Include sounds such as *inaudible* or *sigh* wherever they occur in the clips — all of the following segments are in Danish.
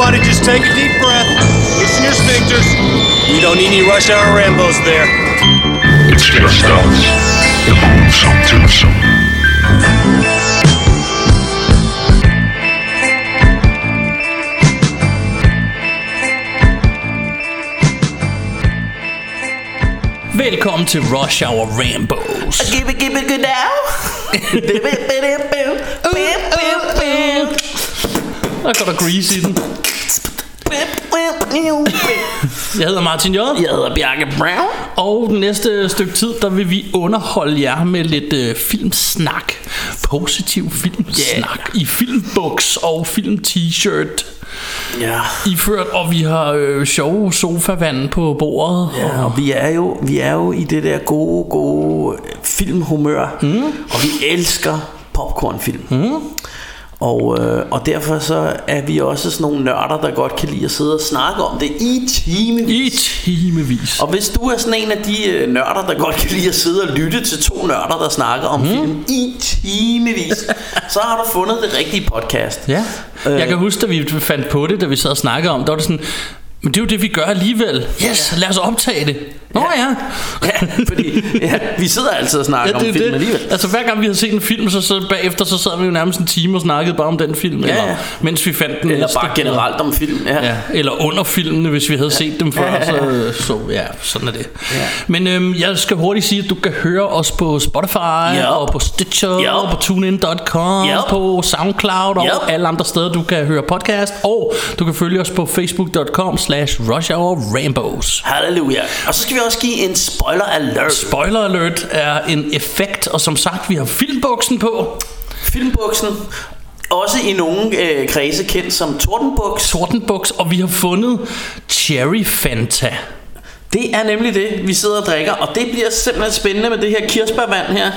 Everybody just take a deep breath. Loosen your sphincters. We don't need any rush hour Rambos there. It's just us. The Boomsome Twosome. Velkommen til Rush Hour Rambos. *laughs* Give it, give it good now. Der går der grease i den. Jeg hedder Martin J. Jeg hedder Bjarke Brown. Og den næste stykke tid, der vil vi underholde jer med lidt øh, filmsnak. Positiv filmsnak. Yeah. I filmbuks og film-t-shirt. Ja. Iført, og vi har øh, sjove sofavand på bordet. ja, og vi er, jo, vi er jo i det der gode, gode filmhumør. Mm. Og vi elsker popcornfilm. Mm. Og, øh, og derfor så er vi også sådan nogle nørder, der godt kan lide at sidde og snakke om det i timevis. I timevis. Og hvis du er sådan en af de øh, nørder, der godt kan lide at sidde og lytte til to nørder, der snakker om mm. film i timevis, så har du fundet det rigtige podcast. Ja, jeg kan huske, da vi fandt på det, da vi sad og snakkede om, der var det sådan, men det er jo det, vi gør alligevel. Yes, lad os optage det. Nå ja. ja. *laughs* Ja, fordi ja, vi sidder altid og snakker Ja, om det er film alligevel. det. Altså hver gang vi har set en film, så, så bagefter så sad vi jo nærmest en time og snakkede bare om den film, Ja, eller, ja. mens vi fandt den. Eller bare generelt om film. Ja. Ja, eller under filmene, hvis vi havde set dem før. Ja, ja, ja. Så, så ja, sådan er det. Ja. Men øhm, jeg skal hurtigt sige, at du kan høre os på Spotify, Yep. og på Stitcher, Yep. og på TuneIn.com, Yep. på SoundCloud, og Yep. alle andre steder, du kan høre podcast. Og du kan følge os på Facebook.com slash Rush Hour Rambos. Halleluja. Og så skal vi også give en spoiler alert. Spoiler alert er en effekt, og som sagt, vi har filmbuksen på. Filmbuksen. Også i nogle øh, kredse kendt som Tordenbuks. Tortenbuks, og vi har fundet Cherry Fanta. Det er nemlig det, vi sidder og drikker. Og det bliver simpelthen spændende med det her kirsebærvand her.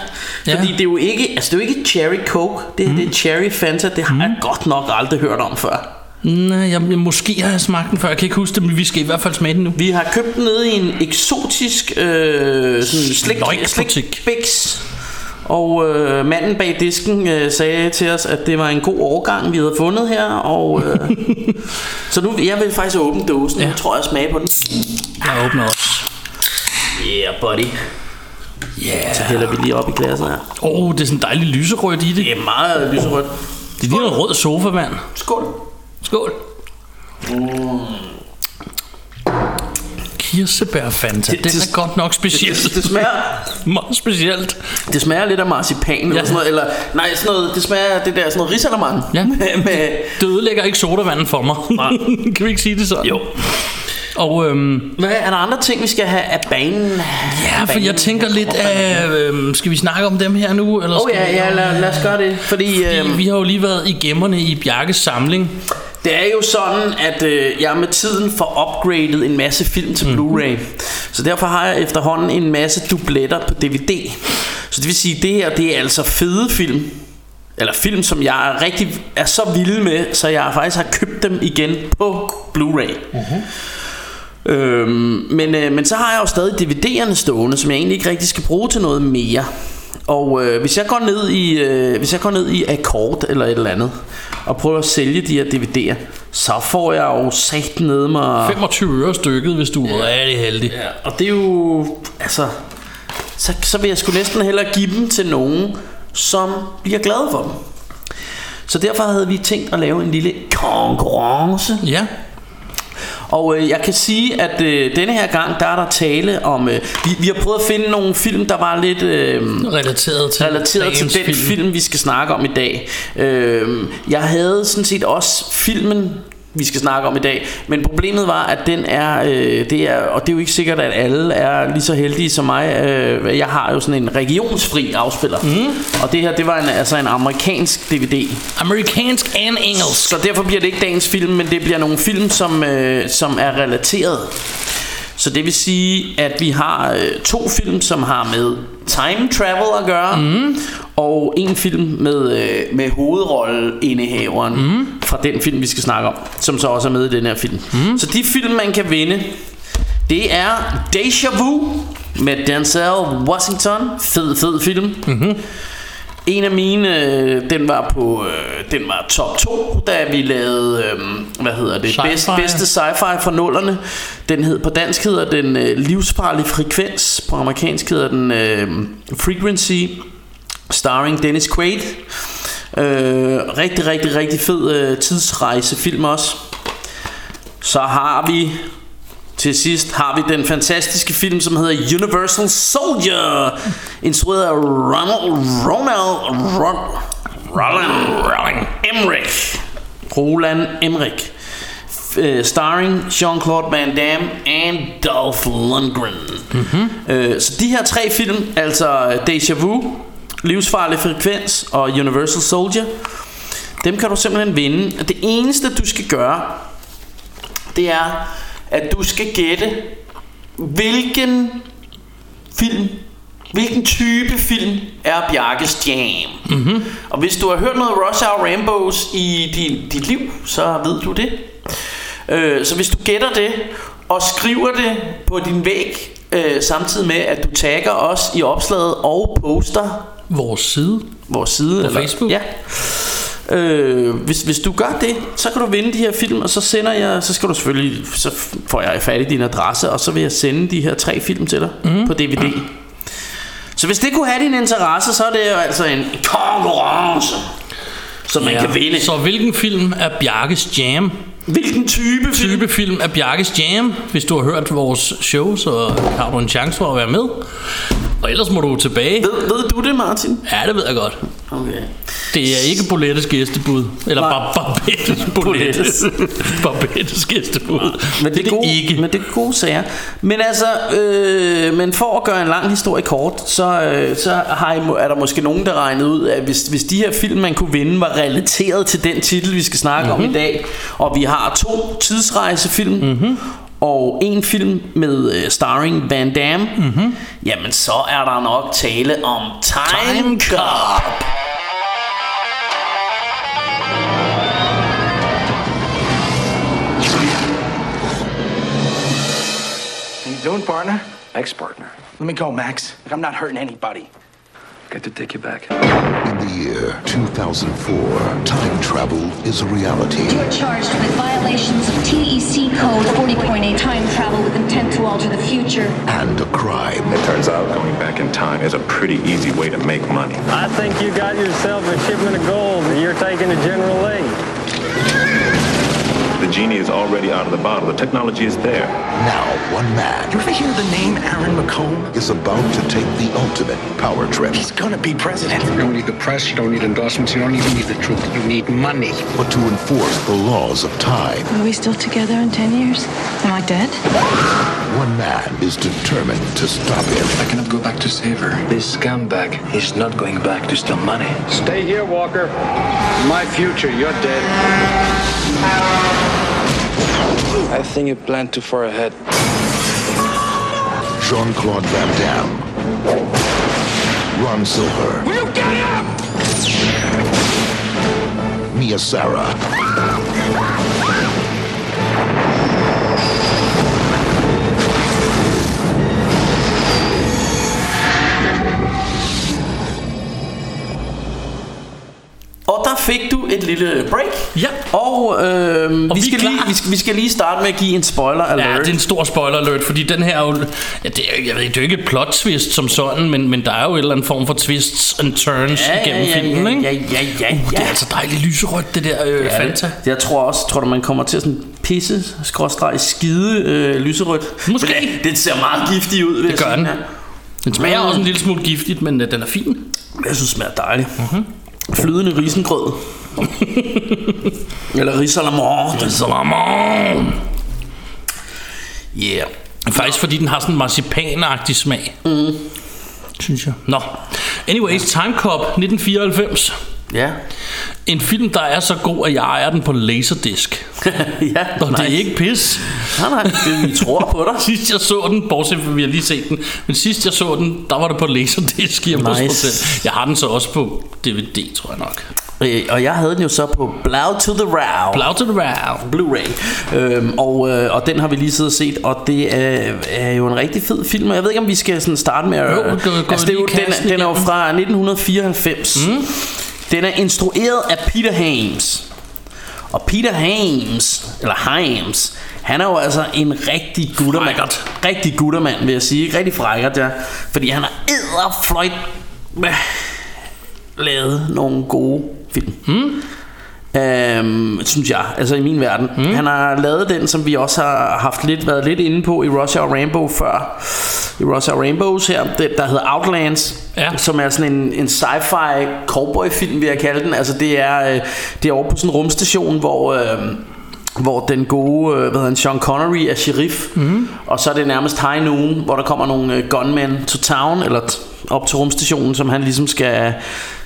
Ja. Fordi det er jo ikke, altså det er jo ikke Cherry Coke. Det, mm. det er Cherry Fanta. Det har jeg godt nok aldrig hørt om før. Nej, jeg, jeg, måske har jeg smagt den før, jeg kan ikke huske det, men vi skal i hvert fald smage den nu. Vi har købt den nede i en eksotisk øh, sådan slik, slikbiks. Og øh, manden bag disken øh, sagde til os, at det var en god årgang, vi havde fundet her. Og, øh, *laughs* så nu jeg vil faktisk åbne dåsen. Ja. Nu tror jeg, jeg smager på den. Jeg åbner også. Yeah, buddy. Yeah. Så hælder vi lige op i glasset her. Åh, oh, det er sådan dejligt lyserødt i det. Det er meget lyserødt. Det ligner rød sofavand. Skål. Skål. Kirsebærfanta, Det- den det- er godt nok speciel. Det, det, smager, *laughs* Meget specielt. det smager lidt af marcipan eller Ja. sådan noget, eller nej, sådan noget, det smager af det der sådan noget risalamande. Ja. *laughs* med, med, Det ødelægger ikke sodavanden for mig. *laughs* kan vi ikke sige det sådan? jo. Og øhm, Hvad, er der andre ting, vi skal have af banen? ja, for jeg tænker lidt af, øhm, skal vi snakke om dem her nu? Eller oh, skal ja, vi- ja lad, lad os gøre det. Fordi, Fordi øh, vi har jo lige været i gemmerne i Bjarkes samling. det er jo sådan, at øh, jeg med tiden får upgradet en masse film til Blu-ray. Så derfor har jeg efterhånden en masse dubletter på DVD. Så det vil sige, det her det er altså fede film. Eller film, som jeg er rigtig er så vild med, så jeg faktisk har købt dem igen på Blu-ray. Øhm, men, øh, men så har jeg jo stadig DVD'erne stående, som jeg egentlig ikke rigtig skal bruge til noget mere. Og øh, hvis jeg går ned i øh, hvis jeg går ned i Akkord eller et eller andet og prøver at sælge de her DVD'er, så får jeg jo sat ned mig 25 øre stykket, hvis du er rigtig heldig. Ja, og det er jo altså så, så vil jeg sgu næsten hellere give dem til nogen som bliver glade for dem. Så derfor havde vi tænkt at lave en lille konkurrence Ja. Og øh, jeg kan sige, at øh, denne her gang, der er der tale om... Øh, vi, vi har prøvet at finde nogle film, der var lidt øh, Relateret til, relateret til den film. film, vi skal snakke om i dag. Øh, jeg havde sådan set også filmen, vi skal snakke om i dag. Men problemet var, at den er, øh, det er... Og det er jo ikke sikkert, at alle er lige så heldige som mig. Øh, jeg har jo sådan en regionsfri afspiller. Mm. Og det her, det var en, altså en amerikansk DVD. Amerikansk and engelsk. Så derfor bliver det ikke dagens film, men det bliver nogle film, som, øh, som er relateret. Så det vil sige, at vi har øh, to film, som har med time travel at gøre, mm. og en film med, øh, med hovedrolleindehaveren mm. fra den film, vi skal snakke om, som så også er med i den her film. Mm. Så de film, man kan vinde, det er Deja Vu med Denzel Washington. Fed, fed film. Mm-hmm. En af mine, øh, den var på, øh, den var top 2, da vi lavede, øh, hvad hedder det, Sci-fi. bedst, bedste sci-fi fra nullerne. Den hed, på dansk hedder den øh, livsfarlig frekvens, på amerikansk hedder den øh, Frequency, starring Dennis Quaid. Øh, rigtig, rigtig, rigtig fed øh, tidsrejsefilm også. Så har vi til sidst har vi den fantastiske film, som hedder Universal Soldier, instrueret af Ronald, Ronald, Ron, Roland, Roland Emmerich. Roland Emmerich. Øh, starring Jean-Claude Van Damme and Dolph Lundgren. Mm-hmm. Øh, så de her tre film, altså Deja Vu, Livsfarlig Frekvens og Universal Soldier, dem kan du simpelthen vinde. Og Det eneste du skal gøre, det er, at du skal gætte, hvilken film, hvilken type film er Bjarkes Jam. Mm-hmm. Og hvis du har hørt noget Rush Hour Rambos i din, dit liv, så ved du det. Øh, så hvis du gætter det, og skriver det på din væg, øh, samtidig med, at du tagger os i opslaget og poster Vores side. vores side På Facebook? Ja. Øh, hvis, hvis du gør det, så kan du vinde de her film, og så sender jeg, så skal du selvfølgelig, så får jeg fat i din adresse, og så vil jeg sende de her tre film til dig mm. på DVD. Så hvis det kunne have din interesse, så er det jo altså en konkurrence, som man ja. kan vinde. Så hvilken film er Bjarkes Jam? Hvilken type film? Type film er Bjarkes Jam. Hvis du har hørt vores show, så har du en chance for at være med. Og ellers må du tilbage. Ved, ved du det, Martin? Ja, det ved jeg godt. Okay. Det er ikke Bolettes gæstebud. Eller bare Barbettes Bolettes. *laughs* Barbettes gæstebud. Men det, er det gode, ikke. Men det er gode sager. Men altså, øh, men for at gøre en lang historie kort, så, øh, så har I, er der måske nogen, der regnet ud, at hvis, hvis de her film, man kunne vinde, var relateret til den titel, vi skal snakke mm-hmm. om i dag, og vi har to tidsrejsefilm, mm-hmm. Og en film med øh, starring Van Damme, mm-hmm. jamen så er der nok tale om Time, Time Cop. You doing, partner? Ex-partner. Let me go, Max. I'm not hurting anybody. Got to take you back. In the year 2004, time travel is a reality. You are charged with violations of TEC Code 40.8 time travel with intent to alter the future. and a crime. It turns out going back in time is a pretty easy way to make money. I think you got yourself a shipment of gold that you're taking to General Lee. The genie is already out of the bottle. The technology is there. Now, one man You ever hear the name Aaron McComb? is about to take the ultimate power trip. He's gonna be president. You don't need the press, you don't need endorsements, you don't even need the truth. You need money. But to enforce the laws of time, Are we still together in 10 years? Am I dead? one man is determined to stop him. I cannot go back to save her. This scumbag is not going back to steal money. Stay here, Walker. My future, you're dead. I think you planned too far ahead. Jean Claude Van Damme, Ron Silver, Will You get him! Mia Sara, fik du et lille break. Ja. Og, øh, vi, vi er skal lige, vi, skal, vi skal lige starte med at give en spoiler alert. Ja, det er en stor spoiler alert, fordi den her er jo, ja, det er, jeg ved ikke, det er jo ikke et plot twist som sådan, men, men der er jo en eller anden form for twists and turns ja, igennem ja, filmen, ja, ikke? ja, ja, ja, Uh, det ja. er altså dejligt lyserødt, det der øh, Ja, Fanta. det- Jeg tror også, tror du, man kommer til at sådan pisse, skråstreg, skide øh, lyserødt. Måske. Men Det, det ser meget giftigt ud, vil Det jeg gør sige. den. Ja. Den smager også en lille smule giftigt, men øh, den er fin. Jeg synes, det smager dejligt. Mhm. Mm-hmm. Flydende risengrød. *laughs* Eller risalamande. Salamon! Yeah. Faktisk fordi den har sådan en marcipanagtig smag. Mm. Synes jeg. Nå. Anyways, Time Cop 1994. Ja. En film, der er så god, at jeg ejer den på Laserdisc. *laughs* ja, Og det er ikke pis. Nej, nej, det, vi tror på dig. *laughs* Sidst jeg så den, bortset fra, vi har lige set den, men sidst jeg så den, der var det på Laserdisc hjemme hos Nice. selv. Jeg har den så også på DVD, tror jeg nok. Øh, Og jeg havde den jo så på Blow to the Row. Blau to the row. Blu-ray øhm, og, øh, og den har vi lige siddet og set Og det er, er jo en rigtig fed film jeg ved ikke om vi skal sådan starte med at Jo, gå- gå altså, det er jo, den, den er jo fra 1994 mm. Den er instrueret af Peter Hames. Og Peter Hames Eller Hames Han er jo altså en rigtig guttermand. Frækkert. Rigtig guttermand vil jeg sige. Rigtig frækkert ja. Fordi han har æderfløjt Lavet nogle gode film. Hmm? Øhm, synes jeg, altså i min verden mm. Han har lavet den, som vi også har haft lidt været lidt inde på i Russia og Rainbow før I Russia og Rainbows her, det, der hedder Outlands Ja. Som er sådan en, en sci-fi cowboy film vil jeg kalde den Altså det er, øh, det er over på sådan en rumstation, hvor... Øh, hvor den gode, øh, hvad hedder han, Sean Connery er sheriff mm. Og så er det nærmest high noon Hvor der kommer nogle øh, gunmen to town Eller op til rumstationen Som han ligesom skal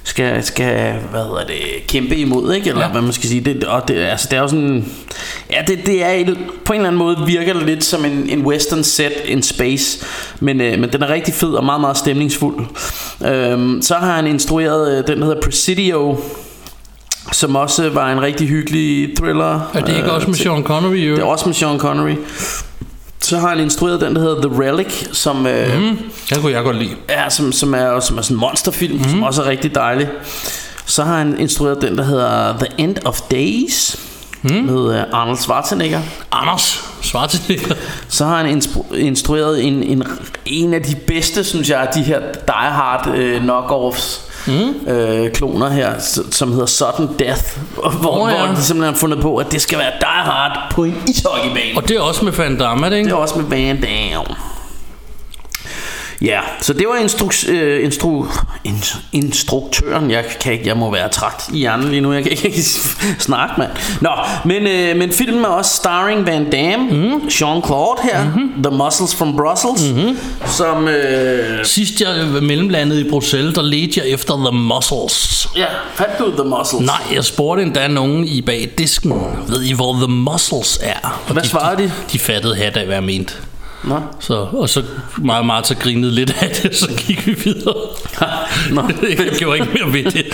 skal, skal hvad hedder det, kæmpe imod, ikke? Eller Ja. hvad man skal sige. Det, og det, altså, det er jo sådan... Ja, det, det er på en eller anden måde virker det lidt som en, en western set in space. Men, øh, men den er rigtig fed og meget, meget stemningsfuld. Øhm, så har han instrueret øh, den, der hedder Presidio, som også var en rigtig hyggelig thriller. Er det ikke øh, også med Sean Connery? Jo? det er også med Sean Connery. Så har han instrueret den, der hedder The Relic, som, øh, mm. Den kunne jeg godt lide. ja, som, som, er, som er sådan en monsterfilm, mm. som også er rigtig dejlig. Så har han instrueret den, der hedder The End of Days, mm. med øh, Arnold Schwarzenegger. Anders Schwarzenegger. Så har han instru- instrueret en, en, en af de bedste, synes jeg, de her Die Hard øh, knockoffs. Mm. Øh, kloner her som hedder Sudden Death hvor, oh, ja. hvor de simpelthen har fundet på at det skal være Die Hard på en ishockeybane Og det er også med Van Damme, er det ikke? Det er også med Van Damme. Ja, så det var instru- øh, instru- in- instruktøren. Jeg kan ikke, jeg må være træt i hjernen lige nu. Jeg kan ikke *laughs* snakke, mand. Nå, men, øh, men filmen er også starring Van Damme, mm. Jean-Claude her, mm-hmm. The Muscles from Brussels, mm-hmm. som... Øh, Sidst jeg mellemlandede i Bruxelles, der ledte jeg efter The Muscles. ja, fandt du The Muscles? Nej, jeg spurgte endda nogen i bag disken. Ved I, hvor The Muscles er? Og Hvad svarede de? De fattede hat af, hvad jeg mente. Nå. Så, og så meget Martha grinede lidt af det, så gik vi videre. Nå. *laughs* jeg gjorde ikke mere ved det.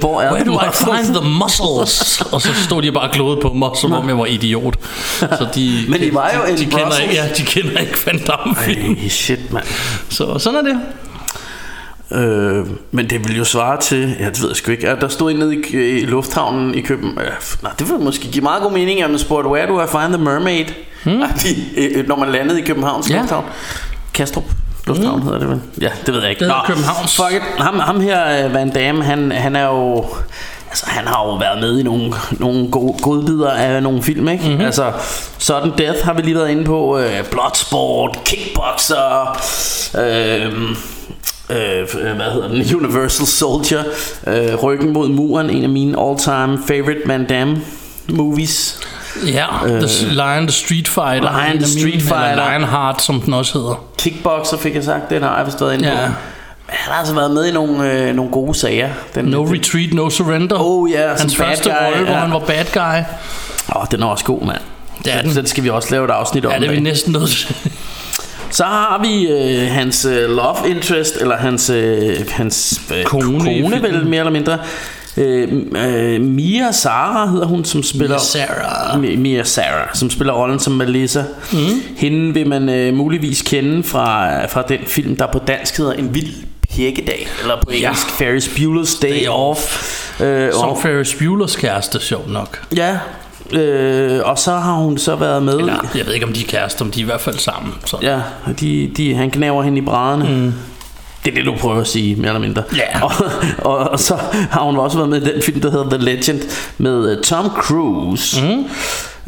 Hvor er Where The do I find the muscles? og så stod de bare og glodede på mig, som om jeg var idiot. Så de, *laughs* Men I var jo de, de kender ikke, ja, de kender ikke Van Damme film. Ej, shit, mand. Så sådan er det. Øh, men det vil jo svare til, ja det ved jeg sgu ikke, der stod en nede i, i lufthavnen i København. Øh, nej, det vil måske give meget god mening, at man spurgte, where do I find the mermaid? Hmm? Øh, når man landede i Københavns Ja. lufthavn. Kastrup Lufthavn hmm. hedder det vel? Ja, det ved jeg ikke. Det hedder Københavns. Fuck it. Ham, ham her, øh, Van Damme, han, han er jo... Altså, han har jo været med i nogle, nogle gode, godbidder af nogle film, ikke? Mhm. Mm-hmm. Altså, Sudden Death har vi lige været inde på. Øh, Bloodsport, Kickboxer, øh, øh, hvad hedder den? Universal Soldier, øh, Ryggen mod muren, en af mine all-time favorite Van Damme movies. Ja, The Lion the Street Fighter. Lion the Street Fighter. Eller Lionheart, som den også hedder. Kickboxer fik jeg sagt, den har jeg vist været inde Ja. på. Han har altså været med i nogle, øh, nogle gode sager. Den, No den, Retreat, No Surrender. Oh, ja, Hans første guy, rolle, hvor ja. han var bad guy. Åh, den er også god, mand. Det er Den, den. skal vi også lave et afsnit om. Ja, det er vi næsten nødt til. Så har vi øh, hans øh, love interest, eller hans, øh, hans øh, Kone kone vel mere eller mindre. Øh, øh, Mia Sara hedder hun, som spiller... Sarah. Mi- Mia Sara, som spiller rollen som Melissa. Mm. Hende vil man øh, muligvis kende fra, fra den film, der på dansk hedder En vild pjekkedag, eller på engelsk ja. Ferris Bueller's Day, Day Off. Øh, Som og, Ferris Bueller's kæreste, sjovt nok. ja, øh, og så har hun så været med... Eller, jeg ved ikke, om de er kærester, men de er i hvert fald sammen. Så. Ja, de, de, han knæver hende i brædderne. Mm. Det er det, du prøver at sige, mere eller mindre. Ja. Og, og, og så har hun også været med i den film, der hedder The Legend, med uh, Tom Cruise. Mm.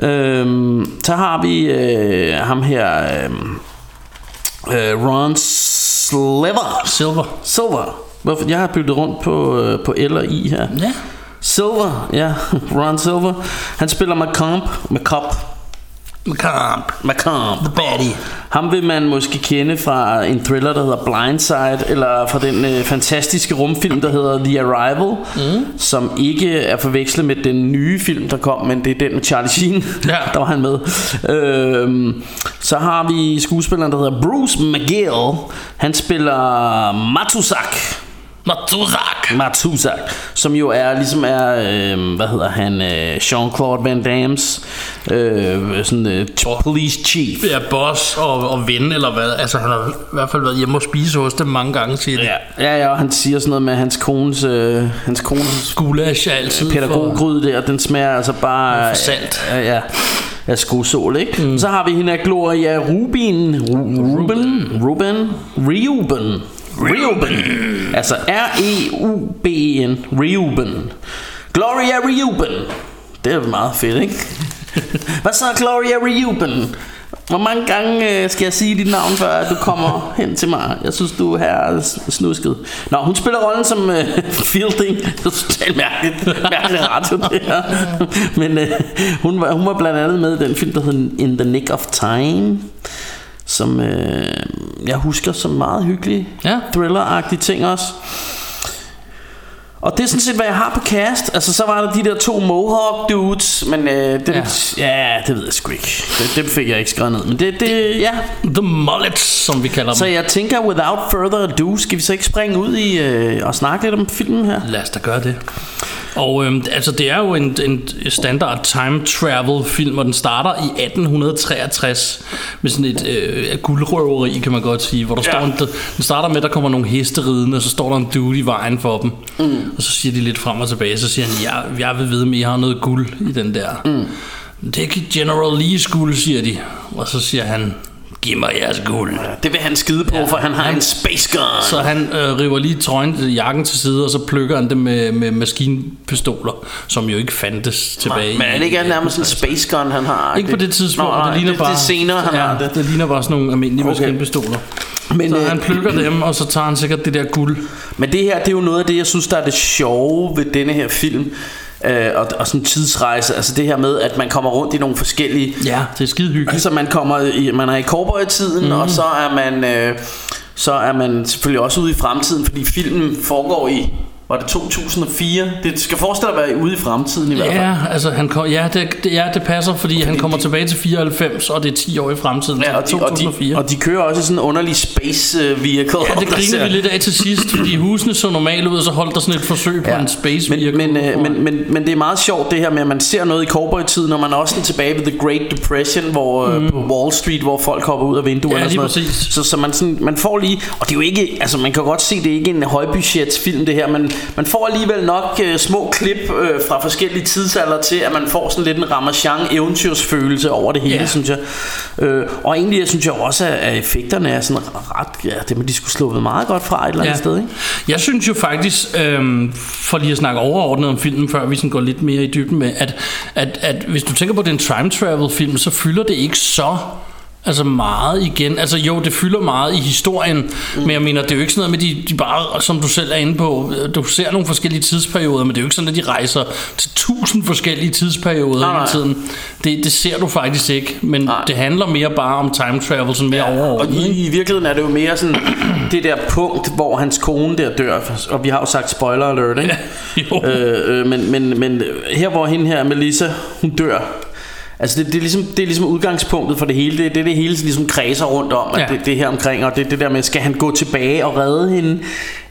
Øhm, så har vi øh, ham her, øhm, øh, Ron Sliver. Silver. Silver. Hvorfor? Jeg har byttet rundt på, øh, på L og I her. Ja. Silver, ja, *laughs* Ron Silver. Han spiller McComb, McCop Macamp. Macamp. The Baddie. Ham vil man måske kende fra en thriller, der hedder Blindside, eller fra den øh, fantastiske rumfilm, der hedder The Arrival, mm. som ikke er forvekslet med den nye film, der kom, men det er den med Charlie Sheen, Ja. *laughs* der var han med. Øhm, så har vi skuespilleren, der hedder Bruce McGill. Han spiller Matusak. Matuzak. Matusak, som jo er ligesom er, øh, hvad hedder han, øh, Jean-Claude Van Damme's øh, sådan, øh, police chief. Ja, boss og, og ven, eller hvad. Altså, han har i hvert fald været hjemme og spise hos dem mange gange, siger de. Ja, ja, ja, og han siger sådan noget med hans kones, øh, hans kones Gulasch er altid pædagoggryde der, den smager altså bare... For salt. Ja, ja af skosål, ikke? Mm. Så har vi hende af Gloria Rubin. Ru- Ruben? Ruben? Reuben. Reuben. Altså R-E-U-B-E-N. Reuben. Gloria Reuben. Det er meget fedt, ikke? *laughs* Hvad så, Gloria Reuben? Hvor mange gange øh, skal jeg sige dit navn, før du kommer *laughs* hen til mig? Jeg synes, du er her snusket. Nå, hun spiller rollen som øh, *laughs* Fielding. Det er totalt mærkeligt, mærkeligt radio, det her. Men øh, hun, var, hun var blandt andet med i den film, der hedder In the Nick of Time. Som øh, jeg husker som meget hyggelig Ja. thriller-agtige ting også. Og det er sådan set, hvad jeg har på cast. Altså, så var der de der to Mohawk dudes, men øh, det, ja. ja, det ved jeg sgu ikke. Det, det fik jeg ikke skrevet ned. Men det, det ja. The Mullets, som vi kalder Så dem. jeg tænker, without further ado, skal vi så ikke springe ud i øh, og snakke lidt om filmen her? Lad os da gøre det. Og øhm, altså, det er jo en, en standard time travel film, og den starter i 1863 med sådan et øh, guldrøveri, kan man godt sige, hvor der ja. står en, den starter med, at der kommer nogle heste ridende, og så står der en dude i vejen for dem. Mm. Og så siger de lidt frem og tilbage, så siger han, jeg, jeg vil vide, om I har noget guld i den der. Mm. Det er ikke General Lee's guld, siger de. Og så siger han, giv mig jeres guld. Det vil han skide på, ja. for han har en space gun. Så han øh, river lige trøjen, jakken til side, og så plukker han det med, med maskinpistoler, som jo ikke fandtes tilbage. Men er det ikke nærmest en space gun, han har? Ikke på det tidspunkt, Nå, nej, det ligner det, bare... det er senere, han ja, har det. det ligner bare sådan nogle almindelige Okay. maskinpistoler. Men, så øh, han plukker dem, og så tager han sikkert det der guld. Men det her, det er jo noget af det, jeg synes, der er det sjove ved denne her film. Øh, og, og sådan tidsrejse, altså det her med, at man kommer rundt i nogle forskellige... Ja, det er skide hyggeligt. Altså man kommer i, man er i cowboy-tiden, mm. og så er man... Øh, så er man selvfølgelig også ude i fremtiden, fordi filmen foregår i var det 2004? Det skal forestille at være ude i fremtiden i hvert fald. Ja, altså han kom, ja, det, det, ja, det passer, fordi, fordi han kommer de- tilbage til 94, og det er 10 år i fremtiden. Ja, og, de, og, 2004. de, og de kører også i sådan en underlig space øh, vehicle. Ja, det griner vi lidt af til sidst, fordi *clears throat* husene så normalt ud, og så holdt der sådan et forsøg på Ja. en space men, vehicle. men, øh, men, men, men det er meget sjovt det her med, at man ser noget i cowboy-tiden, når man er også tilbage ved The Great Depression, hvor mm. på Wall Street, hvor folk hopper ud af vinduerne. Ja, og sådan noget. Så, så man, sådan, man får lige, og det er jo ikke, altså man kan godt se, det er ikke en højbudgetsfilm det her, men man får alligevel nok øh, små klip øh, fra forskellige tidsalder til, at man får sådan lidt en Ramachan eventyrsfølelse over det hele, Ja. synes jeg. Øh, og egentlig jeg synes jeg også, at effekterne er sådan ret, ja, det må de skulle slå meget godt fra et eller andet sted, ikke? Jeg synes jo faktisk, øhm, for lige at snakke overordnet om filmen, før vi sådan går lidt mere i dybden med, at, at, at hvis du tænker på den time travel film, så fylder det ikke så Altså meget igen. Altså jo, det fylder meget i historien, mm. men jeg mener, det er jo ikke sådan noget med, de, de bare, som du selv er inde på, du ser nogle forskellige tidsperioder, men det er jo ikke sådan, at de rejser til tusind forskellige tidsperioder Nej, hele tiden. Det, det ser du faktisk ikke, men Nej. det handler mere bare om time travel, sådan mere Og overordnet. i, ikke? i virkeligheden er det jo mere sådan det der punkt, hvor hans kone der dør. Og vi har jo sagt spoiler alert, ikke? Jo. øh, øh, men, men, men her hvor hende her, Melissa, hun dør. Altså det, det, er ligesom, det er ligesom udgangspunktet for det hele. Det er det, det hele ligesom kredser rundt om. At Ja. det, det her omkring. Og det, det der med, skal han gå tilbage og redde hende?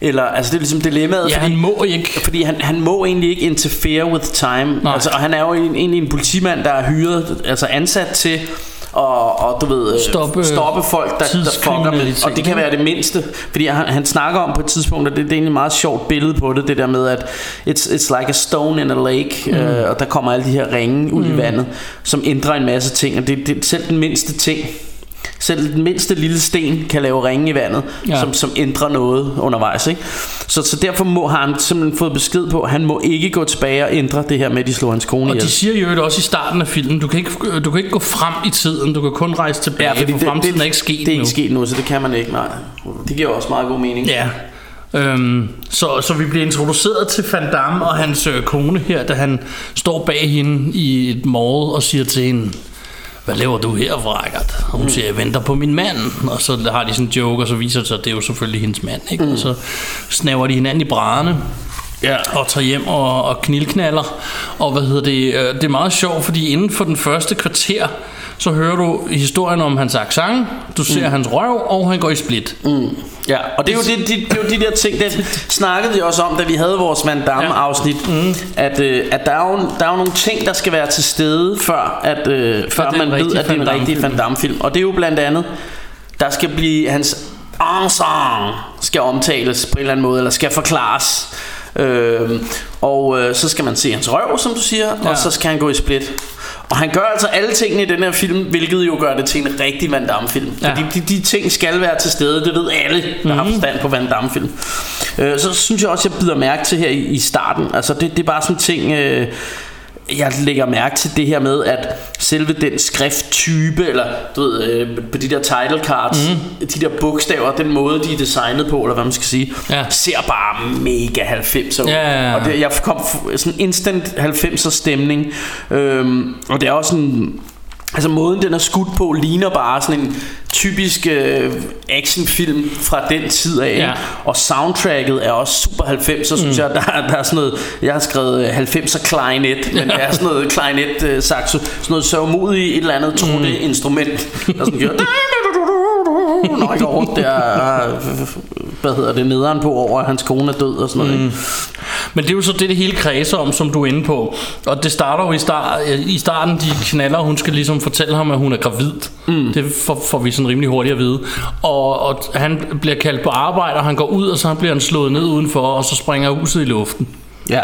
Eller, altså det er ligesom dilemmaet. Ja, han må ikke. Fordi han, han må egentlig ikke interfere with time. Nej. Altså, og han er jo en, egentlig en politimand, der er hyret, altså ansat til og, og du ved, øh, Stoppe stoppe folk, der, der fucker med. Og det kan være det mindste. Fordi han, han snakker om på et tidspunkt, og det, det er egentlig et meget sjovt billede på det, det der med, at it's, it's like a stone in a lake, mm. øh, og der kommer alle de her ringe ud mm. i vandet, som ændrer en masse ting. Og det, det selv den mindste ting, selv den mindste lille sten kan lave ringe i vandet, ja. Som, som ændrer noget undervejs. Ikke? Så, så derfor må, har han simpelthen fået besked på, at han må ikke gå tilbage og ændre det her med, at de slår hans kone Og ihjel. de siger jo også i starten af filmen, du kan, ikke, du kan ikke gå frem i tiden, du kan kun rejse tilbage, ja, for fremtiden er ikke sket Det er ikke sket nu, så det kan man ikke, nej. Det giver også meget god mening. Ja. Øhm, så, så vi bliver introduceret til Van Damme og hans øh, kone her, da han står bag hende i et mall og siger til hende, hvad laver du her, Vrakkert? Og hun siger, jeg venter på min mand. Og så har de sådan en joke, og så viser det sig, at det er jo selvfølgelig hendes mand. Ikke? Og så snaver de hinanden i brænderne. Ja. Og tager hjem og, og knildknaller. Og hvad hedder det? øh, Det er meget sjovt, fordi inden for den første kvarter, så hører du historien om hans accent, du ser mm. hans røv, og han går i split. Mm. Ja, og det er, jo det, det, det er jo de der ting, det snakkede vi også om, da vi havde vores Van Damme-afsnit, ja. mm. at, øh, at der, er jo, der er jo nogle ting, der skal være til stede, før, at, øh, før man ved, at det er en rigtig Van Damme-film. Og det er jo blandt andet, der skal blive hans ensemble skal omtales på en eller anden måde, eller skal forklares. Øh, og øh, så skal man se hans røv, som du siger, ja. og så skal han gå i split. Og han gør altså alle tingene i den her film, hvilket jo gør det til en rigtig Van Damme-film. Ja. Fordi de, de ting skal være til stede, det ved alle, der mm-hmm. har forstand på Van Damme-film. Øh, så synes jeg også, jeg bider mærke til her i, i starten. Altså det, det er bare sådan ting... Øh, jeg lægger mærke til det her med, at selve den skrifttype, eller du ved, øh, på de der title cards, mm. de der bogstaver, den måde, de er designet på, eller hvad man skal sige, Ja. ser bare mega 90'er ud. Ja, ja, ja. Og det, jeg kom sådan instant 90'er stemning. Øhm, og det er også sådan... Altså måden den er skudt på ligner bare sådan en typisk øh, actionfilm fra den tid af Ja. Og soundtracket er også super 90'er synes jeg der, er- *laughs* der er sådan noget Jeg har skrevet øh, 90'er klarinet Men det er sådan noget klarinet øh, saxo Sådan noget sørgmodigt et eller andet trutte Mm. instrument Der sådan gør *laughs* Når jeg går rundt der Hvad hedder det nederen på over at hans kone er død og sådan noget Mm. ikke? Men det er jo så det, det hele kredser om, som du er inde på. Og det starter jo i, start, i starten, de knaller, hun skal ligesom fortælle ham, at hun er gravid. Mm. Det får, får vi sådan rimelig hurtigt at vide. Og, og han bliver kaldt på arbejde, og han går ud, og så bliver han slået ned udenfor, og så springer huset i luften. Ja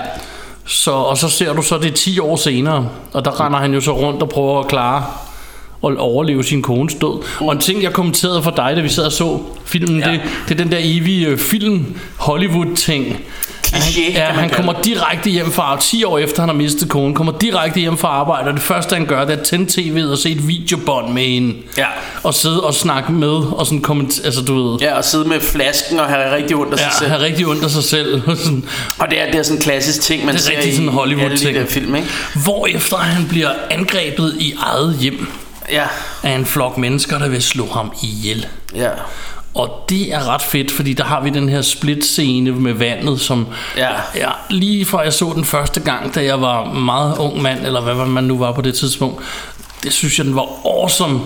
Så, og så ser du så, det er 10 år senere, og der render han jo så rundt og prøver at klare og overleve sin kones død. Og en ting, jeg kommenterede for dig, da vi sad og så filmen, ja. det, det er den der evige øh, film Hollywood-ting. Kliché, ja, han kommer direkte hjem fra 10 år efter han har mistet konen, kommer direkte hjem fra arbejde, og det første han gør, det er at tænde tv'et og se et videobånd med hende. Ja. Og sidde og snakke med, og sådan kommentere, altså du ved, Ja, og sidde med flasken og have rigtig ondt af sig ja, selv. have rigtig ondt af sig selv. *laughs* Sådan, Og det er, det er sådan en klassisk ting, man Det er ser rigtig i sådan en de der film, ikke? Hvorefter han bliver angrebet i eget hjem Ja, af en flok mennesker, der vil slå ham ihjel. ja. Og det er ret fedt, fordi der har vi den her split-scene med vandet, som Ja. ja, lige fra jeg så den første gang, da jeg var meget ung mand, eller hvad man nu var på det tidspunkt, det synes jeg, den var awesome.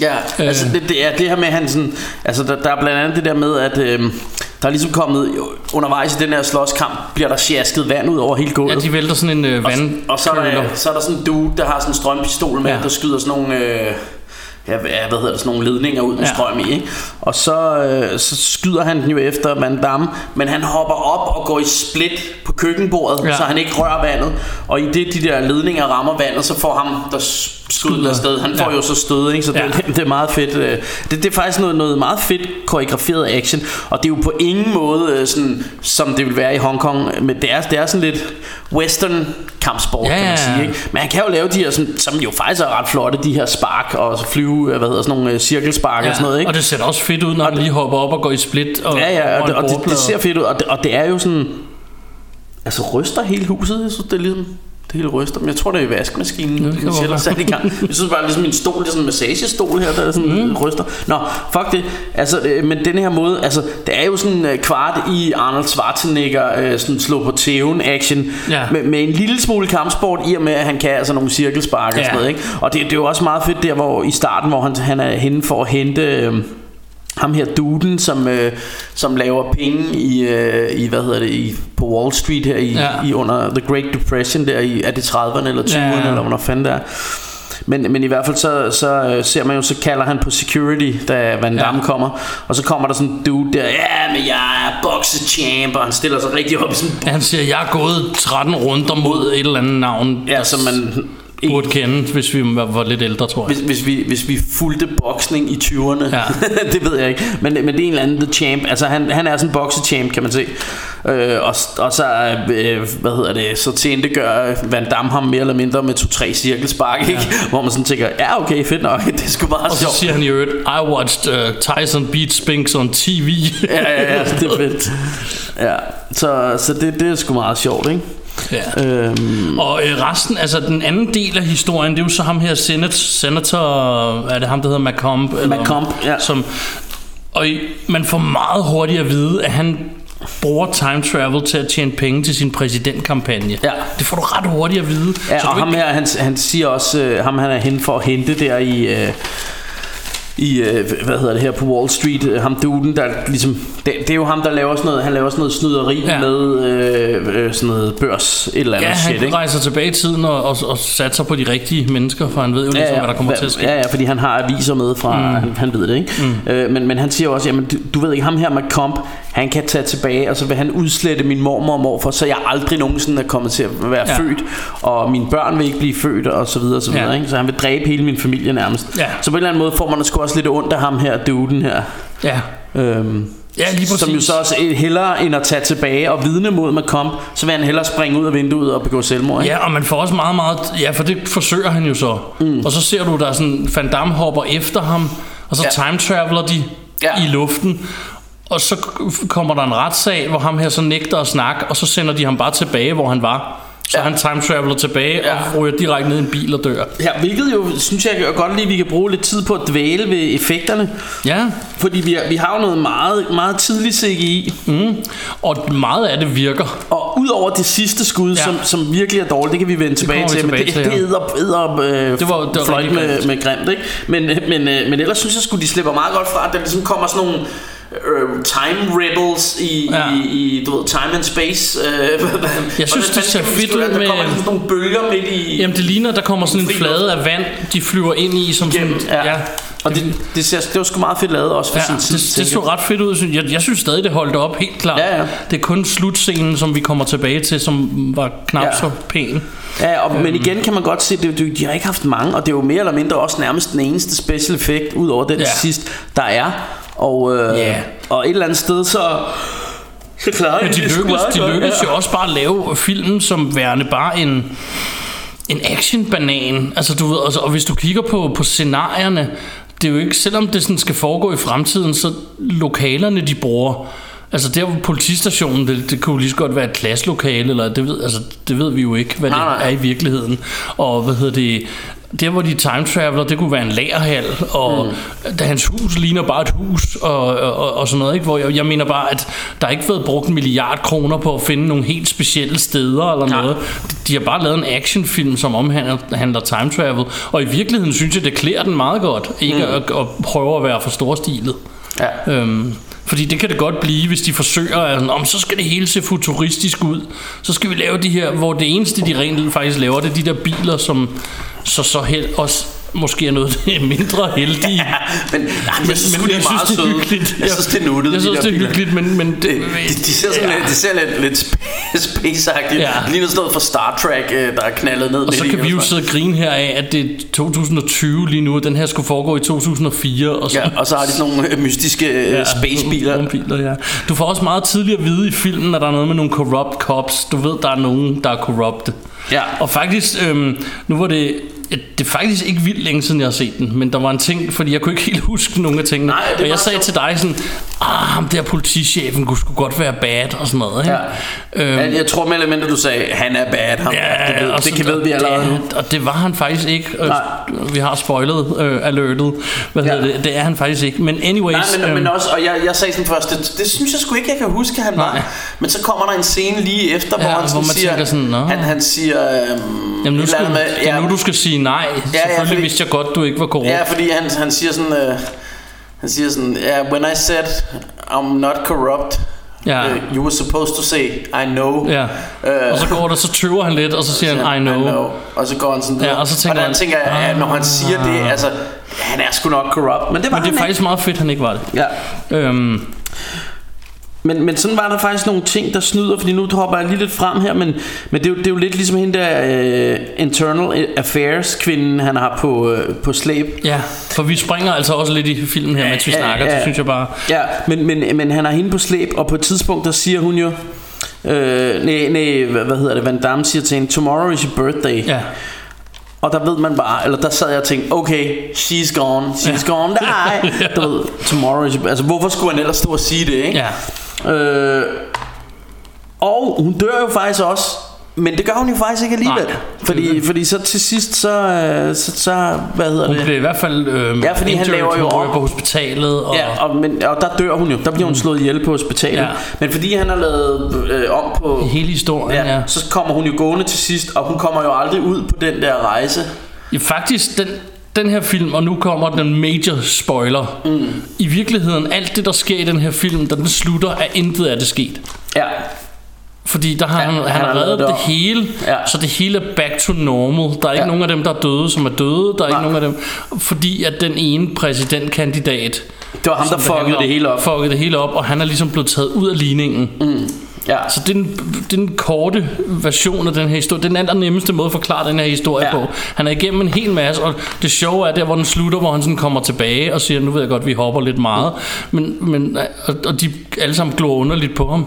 Ja, øh. altså det, det er det her med han sådan, altså der, der er blandt andet det der med at øh, der er ligesom kommet undervejs i den her slåskamp bliver der sjasket vand ud over hele gulvet. Ja, de vælter sådan en øh, og, vand. og så er, der, så er der sådan en dude, der har sådan en strømpistol med, Ja. der skyder sådan nogle... Øh, ja, hvad hedder det, sådan nogle ledninger ud med Ja. strøm i, ikke? Og så, øh, så skyder han den jo efter Van Damme, men han hopper op og går i split på køkkenbordet, ja. så han ikke rører vandet. Og i det de der ledninger rammer vandet, så får ham, der s- skuddet afsted, han får Ja. jo så stød, ikke? Så det, Ja. det, *laughs* det er meget fedt. øh. Det, det er faktisk noget, noget meget fedt koreograferet action, og det er jo på ingen måde øh, sådan, som det vil være i Hongkong, men det er, det er sådan lidt western kampsport, Ja, kan man ja, sige, ja. ikke? Men han kan jo lave de her, som, som jo faktisk er ret flotte, de her spark og flyve, øh, hvad hedder sådan nogle cirkelspark og sådan noget, ikke? Og det ser også fedt ud, når han lige hopper op og går i split. Og, Ja, ja, og, og, og det, det ser fedt ud, og det, og det er jo sådan, altså ryster hele huset, jeg synes, det er ligesom, det hele ryster, men jeg tror, det er i vaskemaskinen, Ja, det godt er sat i gang. Jeg synes bare, ligesom en stol, det er sådan en massagestol her, der er sådan mm. ryster. Nå, fuck det, altså, øh, men den her måde, altså, det er jo sådan øh, kvart i Arnold Schwarzenegger, øh, sådan slå på tæven action, Ja. med, med en lille smule kampsport, i og med, at han kan altså nogle cirkelspark og Ja. sådan noget, ikke? Og det, det er jo også meget fedt der, hvor i starten, hvor han, han er henne for at hente... Øh, ham her duden, som, øh, som laver penge i, øh, i, hvad hedder det, i, på Wall Street her i, Ja. ja. i under The Great Depression der i, er det 30'erne eller 20'erne, Ja, ja. eller hvornår fanden det er. Men, men i hvert fald så, så øh, ser man jo, så kalder han på security, da Van Damme Ja. kommer. Og så kommer der sådan en dude der, ja, men jeg er boxechamp, og han stiller sig rigtig op sådan Han siger, jeg er gået 13 runder mod et eller andet navn, Ja, som man burde kende, hvis vi var, var lidt ældre, tror jeg. Hvis, hvis, vi, hvis vi fulgte boksning i 20'erne Ja. *laughs* Det ved jeg ikke men, men det er en eller anden The Champ Altså han, han er sådan en boxechamp kan man se øh, og, og så øh, Hvad hedder det Så tjente gør Van Damme ham mere eller mindre Med to-tre cirkelspark ja. ikke? Hvor man sådan tænker Ja okay fedt nok *laughs* Det sgu bare Og så sjovt siger han i øvrigt, I watched uh, Tyson beat Spinks on TV. ja, ja, ja, det er fedt Ja, så, så det, det er sgu meget sjovt, ikke? Ja. Øhm, Og øh, resten, altså den anden del af historien, det er jo så ham her, senator, senator er det ham, der hedder Macomb? Eller, Macomb, ja. Som, og man får meget hurtigt at vide, at han bruger time travel til at tjene penge til sin præsidentkampagne. Ja. Det får du ret hurtigt at vide. Ja, så og ham ikke, her, han, han siger også, øh, ham han er hen for at hente der i... Øh, i, øh, hvad hedder det her, på Wall Street, øh, ham duden, der ligesom, det, det er jo ham, der laver sådan noget, han laver sådan noget snyderi Ja. ja. med øh, øh, sådan noget børs, et eller andet ja, shit, han ikke? rejser tilbage i tiden og, og, og satser på de rigtige mennesker, for han ved jo ligesom, hvad der kommer Hva- til at ske. Ja, ja, fordi han har aviser med fra, mm. han, han ved det, ikke? Mm. Øh, men, men han siger også, jamen du, du ved ikke, ham her med Comp, han kan tage tilbage, og så vil han udslette min mormor og morfar, så jeg aldrig nogensinde er kommet til at være Ja. født, og mine børn vil ikke blive født, og så videre, og så videre, Ja. ikke? Så han vil dræbe hele min familie nærmest. Ja. Så på en eller anden måde får man sgu også lidt ondt af ham her, duden her. Ja, Øhm, ja lige præcis. som jo så også hellere end at tage tilbage og vidne mod Macomb, så vil han hellere springe ud af vinduet og begå selvmord. Ikke? Ja, og man får også meget, meget... Ja, for det forsøger han jo så. Mm. Og så ser du, der er sådan... Van Damme hopper efter ham, og så ja. Time traveler de. Ja. i luften. Og så kommer der en retssag, hvor ham her så nægter at snakke, og så sender de ham bare tilbage, hvor han var. Så ja. Han time traveler tilbage ja. Og ryger direkte ned i en bil og dør. Ja, hvilket jo, synes jeg godt lige, vi kan bruge lidt tid på at dvæle ved effekterne. Ja, Fordi vi, vi har jo noget meget, meget tidligt CGI. mm. og meget af det virker. Og udover det sidste skud, Ja. som, som virkelig er dårligt, det kan vi vende tilbage til. tilbage men til, det, ja. det æder, æder øh, Det var- det var fløjt med, grimt. med grimt, ikke? Men, øh, men, øh, men ellers synes jeg sgu, de slipper meget godt fra, at der ligesom kommer sådan nogle øh, time rebels i, Ja. ja. i, i, du ved, time and space. Øh, *laughs* Jeg synes, det ser fedt ud Der med- kommer sådan nogle bølger midt i... Jamen det ligner, der kommer sådan en flade af vand, de flyver ind i som sådan... Gennem, ja. Og det, det, ser, det var sgu meget fedt lavet også for Ja, sin tid. det, det så ret fedt ud. synes Jeg, jeg synes stadig, det holdt op helt klart. Ja, ja. Det er kun slutscenen, som vi kommer tilbage til, som var knap ja. Ja. så pæn. Ja, og, men igen kan man godt se, at det, de har ikke haft mange, og det er jo mere eller mindre også nærmest den eneste special effect, ud over den Ja. ja. sidst, der er. Og, øh, Ja. og et eller andet sted, så, så klarer Men de det meget de ja. jo også bare at lave filmen som værende bare en, en actionbanan. Altså du ved, altså, og hvis du kigger på, på scenarierne, det er jo ikke, selvom det sådan skal foregå i fremtiden, så lokalerne de bruger, altså der hvor politistationen, det, det kunne jo lige så godt være et klasselokale, eller det ved, altså, det ved vi jo ikke, hvad det Nej, nej. er i virkeligheden. Og hvad hedder det, der hvor de time traveler, det kunne være en lagerhal, og mm. da hans hus ligner bare et hus, og, og, og sådan noget, ikke? hvor jeg, jeg mener bare, at der ikke været brugt en milliard kroner på at finde nogle helt specielle steder eller Nej. noget. De har bare lavet en actionfilm, som omhandler handler time travel, og i virkeligheden synes jeg, det klæder den meget godt, ikke mm. at, at prøve at være for storstilet. Ja. Øhm, fordi det kan det godt blive, hvis de forsøger, at om så skal det hele se futuristisk ud. Så skal vi lave de her, hvor det eneste, de rent faktisk laver, det er de der biler, som så så held, også måske er noget er *laughs* mindre heldige. Ja, men, nej, men jeg synes, men, det er meget det er søde. hyggeligt. Jeg synes, det er nuttet. Jeg de synes, det er biler. hyggeligt, men... men det, Det, de, de ser sådan ja. lidt, det ser lidt, lidt sp- *laughs* space-agtigt. Ja. Det ligner sådan noget fra Star Trek, øh, der er knaldet ned. Og så kan vi jo sidde og grine her af, at det er 2020 lige nu, og den her skulle foregå i 2004. Og så, Ja, og så har de sådan nogle øh, mystiske ja, spacebiler. Rumbiler, ja. Du får også meget tidligt at vide i filmen, at der er noget med nogle corrupt cops. Du ved, der er nogen, der er corrupte. Ja. Og faktisk, øhm, nu var det... Det er faktisk ikke vildt længe siden, jeg har set den, men der var en ting, fordi jeg kunne ikke helt huske nogle af tingene. Nej, og jeg sagde så- til dig sådan, ah, ham der politichefen kunne sgu godt være bad og sådan noget. Ikke? Ja. Øhm, Jeg, jeg tror eller mindre, du sagde, han er bad. Ham. det, ved, og det kan ved vi allerede nu. det, Og det var han faktisk ikke. Øh, Nej. Vi har spoilet øh, alertet. Hvad Ja. hedder det? Det er han faktisk ikke. Men anyways... Nej, men, øhm, men også, og jeg, jeg sagde sådan først, det, det synes jeg sgu ikke, jeg kan huske, han Nej. var. Men så kommer der en scene lige efter, hvor Ja, han hvor man siger, sådan, han, han siger, øhm, Jamen nu, skal, det er nu du skal sige nej. ja, Selvfølgelig fordi- vidste jeg godt, du ikke var korrupt. Ja, fordi han, han siger sådan, øh, han siger sådan, yeah, when I said I'm not corrupt, Ja. øh, you were supposed to say, I know. Ja. Øh, Og så går der, så tøver han lidt, og så siger han, I know. Og så går han sådan Ja, videre. og så tænker og der man, tænker jeg, at når han siger det, altså, han er sgu nok corrupt. Men det var Men det er han faktisk meget fedt, han ikke var det. ikke. Ja. Øhm, Men, men sådan var der faktisk nogle ting, der snyder, fordi nu hopper jeg lige lidt frem her, men, men det, er jo, det er jo lidt ligesom hende der uh, Internal Affairs kvinden, han har på, uh, på slæb. ja, for vi springer altså også lidt i filmen her, mens vi Ja, snakker. ja. Det synes jeg bare... Ja, men, men, men han har hende på slæb, og på et tidspunkt, der siger hun jo, øh, nej, nej, hvad, hvad hedder det, Van Damme siger til hende, tomorrow is your birthday. Ja, Og der ved man bare, eller der sad jeg og tænkte, okay, she's gone, she's Ja. gone, nej. *laughs* Du ved, tomorrow is your Altså, hvorfor skulle han ellers stå og sige det, ikke? ja. Øh, og hun dør jo faktisk også Men det gør hun jo faktisk ikke alligevel. Nej, fordi, fordi så til sidst, så, øh, så, så hvad hedder Hun det? bliver i hvert fald øh, Ja, fordi han laver jo Hun om. på hospitalet. Og, Ja, og, men, og der dør hun jo. Der bliver hun slået ihjel på hospitalet. Ja. Men fordi han har lavet øh, om på... Hele historien, ja. Så kommer hun jo gående til sidst, og hun kommer jo aldrig ud på den der rejse. Ja, faktisk, den, den her film, og nu kommer den major spoiler. Mm. I virkeligheden, alt det, der sker i den her film, da den slutter, er intet af det sket. Ja, Fordi der har Ja, han, han, han har reddet det det hele, Ja. så det hele er back to normal. Der er ikke Ja. nogen af dem, der er døde, som er døde. Der er Nej. ikke nogen af dem, fordi at den ene præsidentkandidat, det var ham, der fuckede det hele op. fuckede det hele op, og han er ligesom blevet taget ud af ligningen. Mm. Ja. Så det er, den, den korte version af den her historie. Det er den allernemmeste måde at forklare den her historie Ja. ja. på. Han er igennem en hel masse, og det sjove er der, hvor den slutter, hvor han sådan kommer tilbage og siger, nu ved jeg godt, vi hopper lidt meget. Men, men, og, og de alle sammen glor underligt på ham.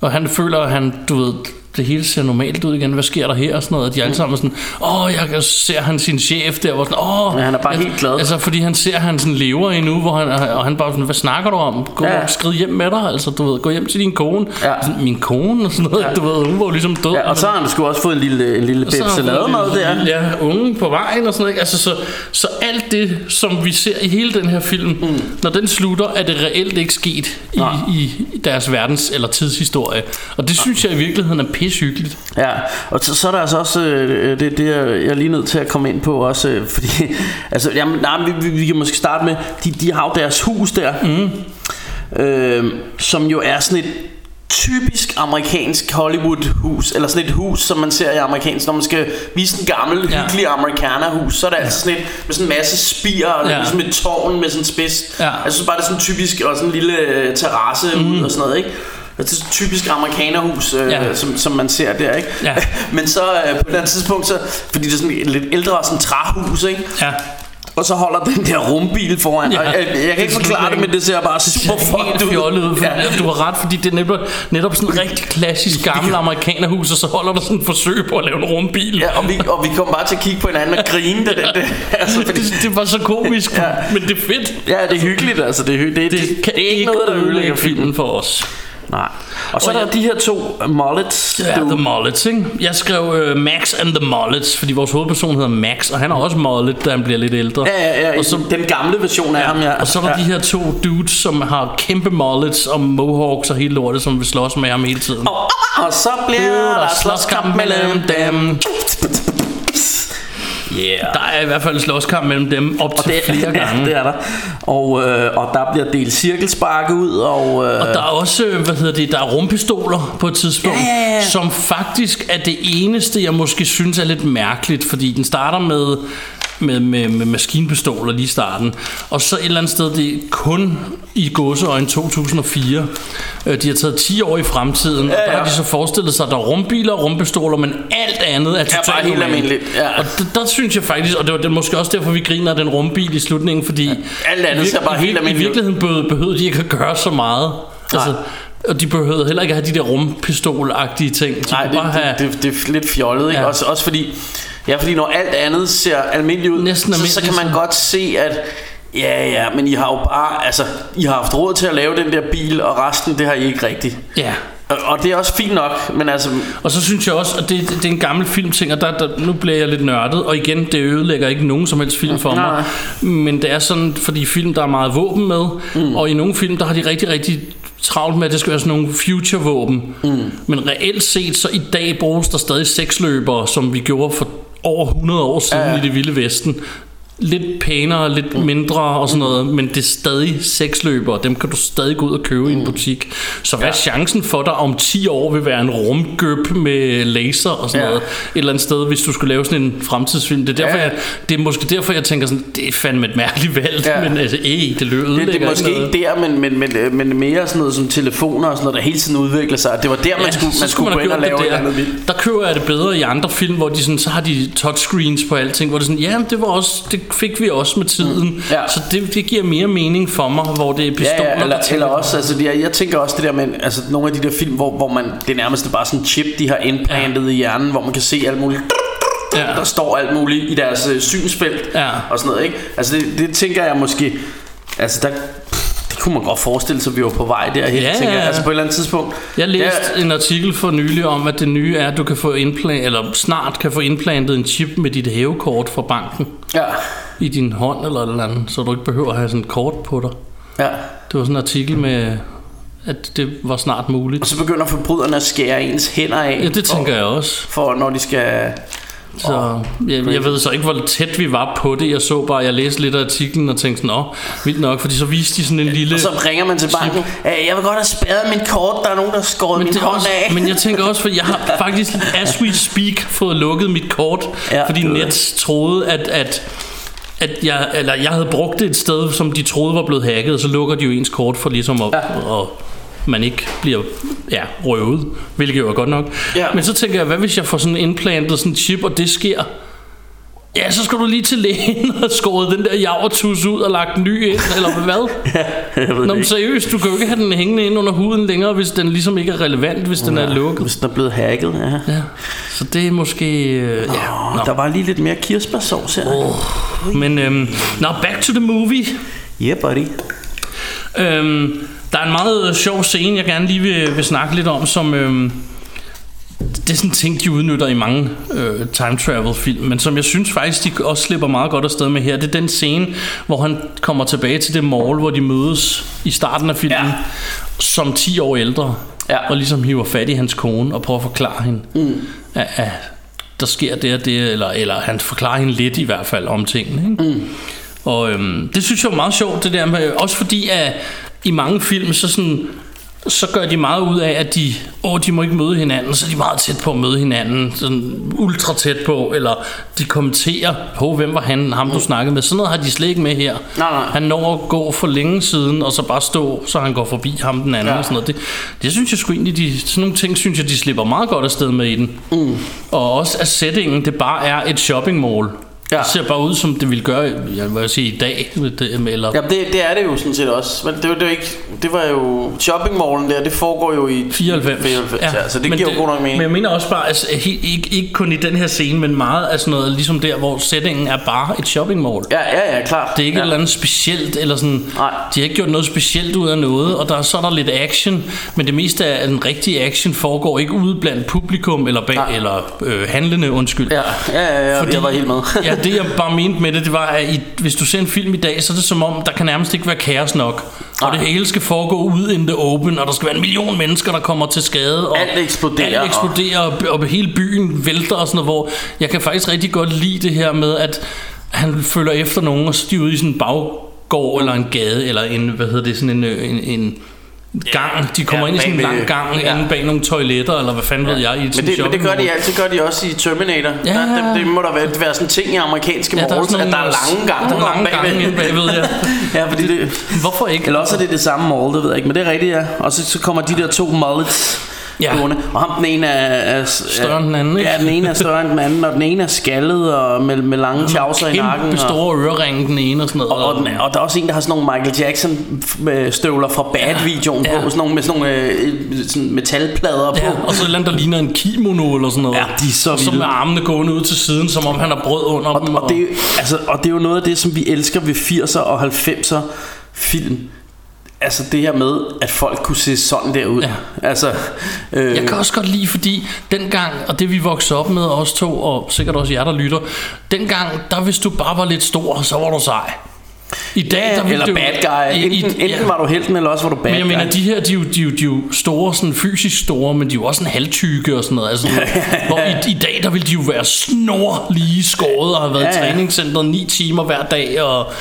Og han føler, at han, du ved, det hele ser normalt ud igen. Hvad sker der her? Og sådan noget. Og de alle sammen sådan, åh, jeg ser han sin chef der, hvor sådan, åh. Ja, han er bare jeg- helt glad. Altså, fordi han ser, at han sådan lever endnu, hvor han, og han bare sådan, hvad snakker du om? Gå Ja. skrid hjem med dig, altså, du ved, gå hjem til din kone. Ja. Sådan, Min kone og sådan noget, ja. du ved, hun var ligesom død. Ja, og så har han sgu også fået en lille, en lille Og en der. Ja, unge på vejen og sådan noget. Altså, så, så alt det, som vi ser i hele den her film, mm. når den slutter, er det reelt ikke sket i, Nej. i deres verdens- eller tidshistorie. Og det synes jeg i virkeligheden er pissehyggeligt. Ja, og så, så er der altså også øh, det, det er jeg er lige nødt til at komme ind på også, øh, *laughs* fordi altså, jamen, nej, vi, vi, vi kan måske starte med, de, de har jo deres hus der, mm. øh, som jo er sådan et typisk amerikansk Hollywood hus Eller sådan et hus som man ser i amerikansk Når man skal vise en gammel Ja. hyggelig amerikaner hus Så er det altid sådan et Med sådan en masse spir Og Ja. ligesom et tårn med sådan en spids Ja. Jeg synes bare det er sådan typisk Og sådan en lille øh, terrasse mm. ud og sådan noget ikke det er typisk amerikanerhus, øh, Ja. som, som man ser der, ikke? Ja. *laughs* Men så øh, på et andet tidspunkt, så, fordi det er sådan et lidt ældre sådan træhus, ikke? Ja. Og så holder den der rumbil foran. Ja. Ja. Og jeg, jeg, kan ikke forklare det, men det ser bare super fucked ud. fjollet ud. Ja. Ja. Du har ret, fordi det er netop, netop sådan en rigtig klassisk gammel amerikanerhus, og så holder der sådan et forsøg på at lave en rumbil. Ja, og vi, og vi kom bare til at kigge på hinanden og grine. Det, det, det, *laughs* altså, fordi, Det, det var så komisk, Ja. ja. men det er fedt. ja, det er hyggeligt, altså. Det, er hy- det, det, Det kan det er ikke noget, der ødelægger ødelægge filmen. filmen for os. Nej. Og så Og er der jeg- de her to uh, mullets. Ja, du- The Mullets, ikke? Jeg skrev uh, Max and the Mullets, fordi vores hovedperson hedder Max, og han er også mullet, da han bliver lidt ældre. Ja, ja, ja. Og så, den gamle version af ham, ja. og så er der ja. de her to dudes, som har kæmpe mullets og mohawks og hele lortet, som vil slås med ham hele tiden. Og, og så bliver der slåskamp mellem dem. Yeah. Der er i hvert fald en slåskamp mellem dem op til flere *laughs* gange. Ja, det er der. Og, øh, og der bliver delt cirkelsparke ud, og... Øh, Og der er også, øh, hvad hedder det, der er rumpistoler på et tidspunkt, Ja, ja, ja. som faktisk er det eneste, jeg måske synes er lidt mærkeligt, fordi den starter med, med, med, med maskinpistoler lige i starten, og så et eller andet sted, det er kun i gåseøjne 2004. Øh, De har taget 10 år i fremtiden, og Ja, der ja. har de så forestillet sig, at der er rumbiler og rumpistoler, men alt andet er totalt bare helt almindeligt, ja. Og der, der synes jeg faktisk, og det var det måske også derfor, vi griner af den rumbil i slutningen, fordi alt andet i ser bare i, helt I almindeligt ud. virkeligheden behøvede, behøvede de ikke at gøre så meget. Altså, og de behøvede heller ikke at have de der rumpistol-agtige ting. De Nej, det, bare have... det, det, det er lidt fjollet, ikke? Ja. Også, også fordi, ja, fordi når alt andet ser almindeligt ud, Næsten så, så kan man godt se, at ja, ja, men I har jo bare, altså, I har haft råd til at lave den der bil, og resten, det har I ikke rigtigt. Ja. Og, og det er også fint nok, men altså, Og så synes jeg også, at det, det er en gammel filmting, og der, der, nu bliver jeg lidt nørdet, og igen, det ødelægger ikke nogen som helst film for Nej. mig. Men det er sådan, fordi film, der er meget våben med, mm. og i nogle film, der har de rigtig, rigtig travlt med, at det skal være sådan nogle future-våben. Mm. Men reelt set, så i dag bruges der stadig seksløbere, som vi gjorde for over 100 år siden Ja, i det vilde vesten. Lidt pænere, lidt mindre og sådan noget, men det er stadig seksløbere. Dem kan du stadig gå ud og købe i en butik. Så hvad er chancen for dig om 10 år vil være en rumgøb med laser og sådan Ja. ja. noget? Et eller andet sted, hvis du skulle lave sådan en fremtidsfilm. Det er, derfor, Ja. ja. jeg, det er måske derfor, jeg tænker sådan, det er fandme et mærkeligt valg. Ja. Ja. Men altså, ej, det lød det, det er måske ikke der, men, men, men, men mere sådan noget som telefoner og sådan noget, der hele tiden udvikler sig. Det var der, man skulle, man skulle gå ind og lave et eller andet vildt. Der køber jeg det bedre i andre film, hvor de sådan, så har de touchscreens på alting, hvor det sådan, ja, det var også, det fik vi også med tiden. Ja. Så det, det giver mere mening for mig, hvor det er pistoler, Ja, ja, eller, der eller også, altså, det, jeg tænker også det der med, altså nogle af de der film, hvor, hvor man, det er nærmest bare sådan en chip, de har indplantet ja. i hjernen, hvor man kan se alt muligt. Ja. Der står alt muligt i deres øh, synsfelt Ja. og sådan noget, ikke? Altså det, det tænker jeg måske, altså der, det kunne man godt forestille sig, at vi var på vej derhen, Ja, tænker jeg. Altså på et eller andet tidspunkt. Jeg læste ja. en artikel for nylig om, at det nye er, at du kan få implant, eller snart kan få implantet en chip med dit hævekort fra banken Ja, i din hånd eller et eller andet, så du ikke behøver at have sådan et kort på dig. ja. Det var sådan en artikel med, at det var snart muligt. Og så begynder forbryderne at skære ens hænder af. Ja, det tænker jeg også. For når de skal... Så jeg, jeg ved så ikke, hvor tæt vi var på det. Jeg så bare, jeg læste lidt af artiklen og tænkte sådan, åh, vildt nok, fordi så viste de sådan en lille... Og så ringer man til banken. "Øh, Jeg vil godt have spærret mit kort. Der er nogen, der har skåret men, min hånd også, af. men jeg tænker også, for jeg har faktisk, as we speak, fået lukket mit kort, Ja. fordi Nets troede, at, at at jeg, eller jeg havde brugt det et sted, som de troede var blevet hacket, og så lukker de jo ens kort for ligesom at, ja. og man ikke bliver ja, røvet, hvilket jo er godt nok. Ja. Men så tænker jeg, hvad hvis jeg får sådan implantet sådan en chip, og det sker? Ja, så skal du lige til lægen og skåret den der javertus ud og lagt en ny ind, eller hvad? *laughs* jeg ved Nå, men ikke. seriøst, du kan jo ikke have den hængende ind under huden længere, hvis den ligesom ikke er relevant, hvis den er lukket. Hvis den er blevet hacket, ja. Ja, så det er måske... Øh, ja, Nå. Der var lige lidt mere kirsebærsovs her. Oh. Men øhm, nå, back to the movie. Yeah, buddy. Øhm, der er en meget sjov scene, jeg gerne lige vil, vil snakke lidt om, som... Øhm, det er sådan en ting, de udnytter i mange øh, time travel film, men som jeg synes faktisk, de også slipper meget godt afsted med her. Det er den scene, hvor han kommer tilbage til det mall, hvor de mødes i starten af filmen, Ja. som 10 år ældre, Ja. og ligesom hiver fat i hans kone og prøver at forklare hende, mm. at, at der sker det og det, eller, eller han forklarer hende lidt i hvert fald om tingene. Ikke? Mm. Og øhm, det synes jeg er meget sjovt, det der med, også fordi at i mange film, så sådan, så gør de meget ud af, at de, åh, de må ikke møde hinanden, så er de meget tæt på at møde hinanden, sådan ultra tæt på, eller de kommenterer på, hvem var han, ham du snakkede med. Sådan noget har de slet ikke med her. Nej, nej. Han når at gå for længe siden, og så bare stå, så han går forbi ham den anden Ja. og sådan noget. Det, det synes jeg sgu egentlig, de, sådan nogle ting synes jeg, de slipper meget godt afsted med i den. Mm. Og også at settingen, det bare er et shopping mall. Ja. Det ser bare ud som det ville gøre, jeg vil sige i dag, med det, eller Ja, det, det er det jo sådan set også. Men det, var- det, var ikke, det var jo shoppingmallen der, det foregår jo i 94. 94 ja. ja, så det Men giver jo god nok mening. Men jeg mener også bare, altså, ikke, ikke kun i den her scene, men meget af sådan noget, ligesom der, hvor settingen er bare et shopping mall. Ja, ja, ja, klart. Det er ikke ja. et eller andet specielt, eller sådan, Nej. de har ikke gjort noget specielt ud af noget, og der, så er der lidt action, men det meste af den rigtige action foregår ikke ude blandt publikum, eller, bag, Nej. eller øh, handlende, undskyld. Ja, ja, ja, ja Fordi, jeg var helt med. ja, det jeg bare mente med det, det var, at i, hvis du ser en film i dag, så er det som om, der kan nærmest ikke være kaos nok. Og Nej. det hele skal foregå ud in the open, og der skal være en million mennesker, der kommer til skade. Og Alt eksploderer, Alt og- eksploderer, og, og hele byen vælter og sådan noget, hvor jeg kan faktisk rigtig godt lide det her med, at han følger efter nogen, og er de ude i sådan en baggård, eller en gade, eller en, hvad hedder det, sådan en, øh, en, en gang. De kommer Ja, ind i sådan en lang gang, ja. inde bag nogle toiletter, eller hvad fanden ved jeg, i et Men det, men det gør de altid, gør de også i Terminator. Ja. Der, det, det, må der være, være sådan en ting i amerikanske Ja, er sådan at der er lange gange. der er lange gange inde bagved, ja. *laughs* ja, fordi det, Hvorfor ikke? eller også er det det samme mall, det ved jeg ikke, men det er rigtigt, ja. Og så, så kommer de der to mullets Ja. gående, og ham den ene er, er Større end den anden, ikke? Ja, den ene er større end den anden, og den ene er skaldet og med, med lange tjavser i nakken. Kæmpe og- store øreringe, den ene og sådan noget. Og, og, den, og der er også en, der har sådan nogle Michael Jackson øh, støvler fra Bad-videoen Ja. på, sådan nogle med sådan nogle øh, sådan metalplader på. Ja, og så et der ligner en kimono eller sådan noget. Ja, de er så Og så vilde. med armene gående ud til siden, som om han har brød under Og, dem. og, det, er- altså, og det er jo noget af det, som vi elsker ved 80'er og 90'er film. Altså det her med, at folk kunne se sådan der ud. Ja. Altså, øh, Jeg kan også godt lide, fordi dengang, og det vi voksede op med, os to, og sikkert også jer, der lytter, dengang, der hvis du bare var lidt stor, så var du sej. I dag, der ville eller jo- bad guy. I- i- Enten, enten ja. var du helten, eller også var du bad Men jeg guy. mener, de her, de er jo, de jo, de er jo store, sådan fysisk store, men de er jo også en halvtykke og sådan noget. Altså, *laughs* hvor i, i dag, der vil de jo være snor lige skåret og have været Ja, ja, ja. i træningscenteret ni timer hver dag. Og,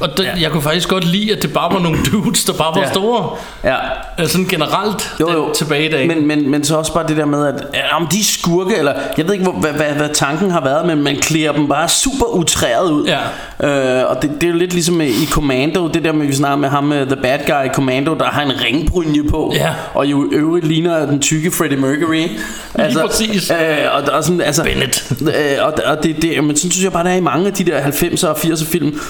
og den, ja. jeg kunne faktisk godt lide, at det bare var nogle dudes, der bare var Ja. store. Ja. Altså sådan generelt Jo, jo. Den, tilbage i dag. Men, men, men så også bare det der med, at om de er skurke, eller jeg ved ikke, hvor, hvad, hvad, hvad tanken har været, men man klæder dem bare super utræret ud. Ja. Øh, og det, det er jo lidt ligesom i Commando, det der med, vi snakker med ham, med The Bad Guy i Commando, der har en ringbrynje på, Ja. og jo øvrigt ligner den tykke Freddie Mercury. Lige præcis. Øh, og, og sådan, altså, Bennett. Øh, og, og det, det, men sådan synes jeg bare, der er i mange af de der 90'er og 80'er film,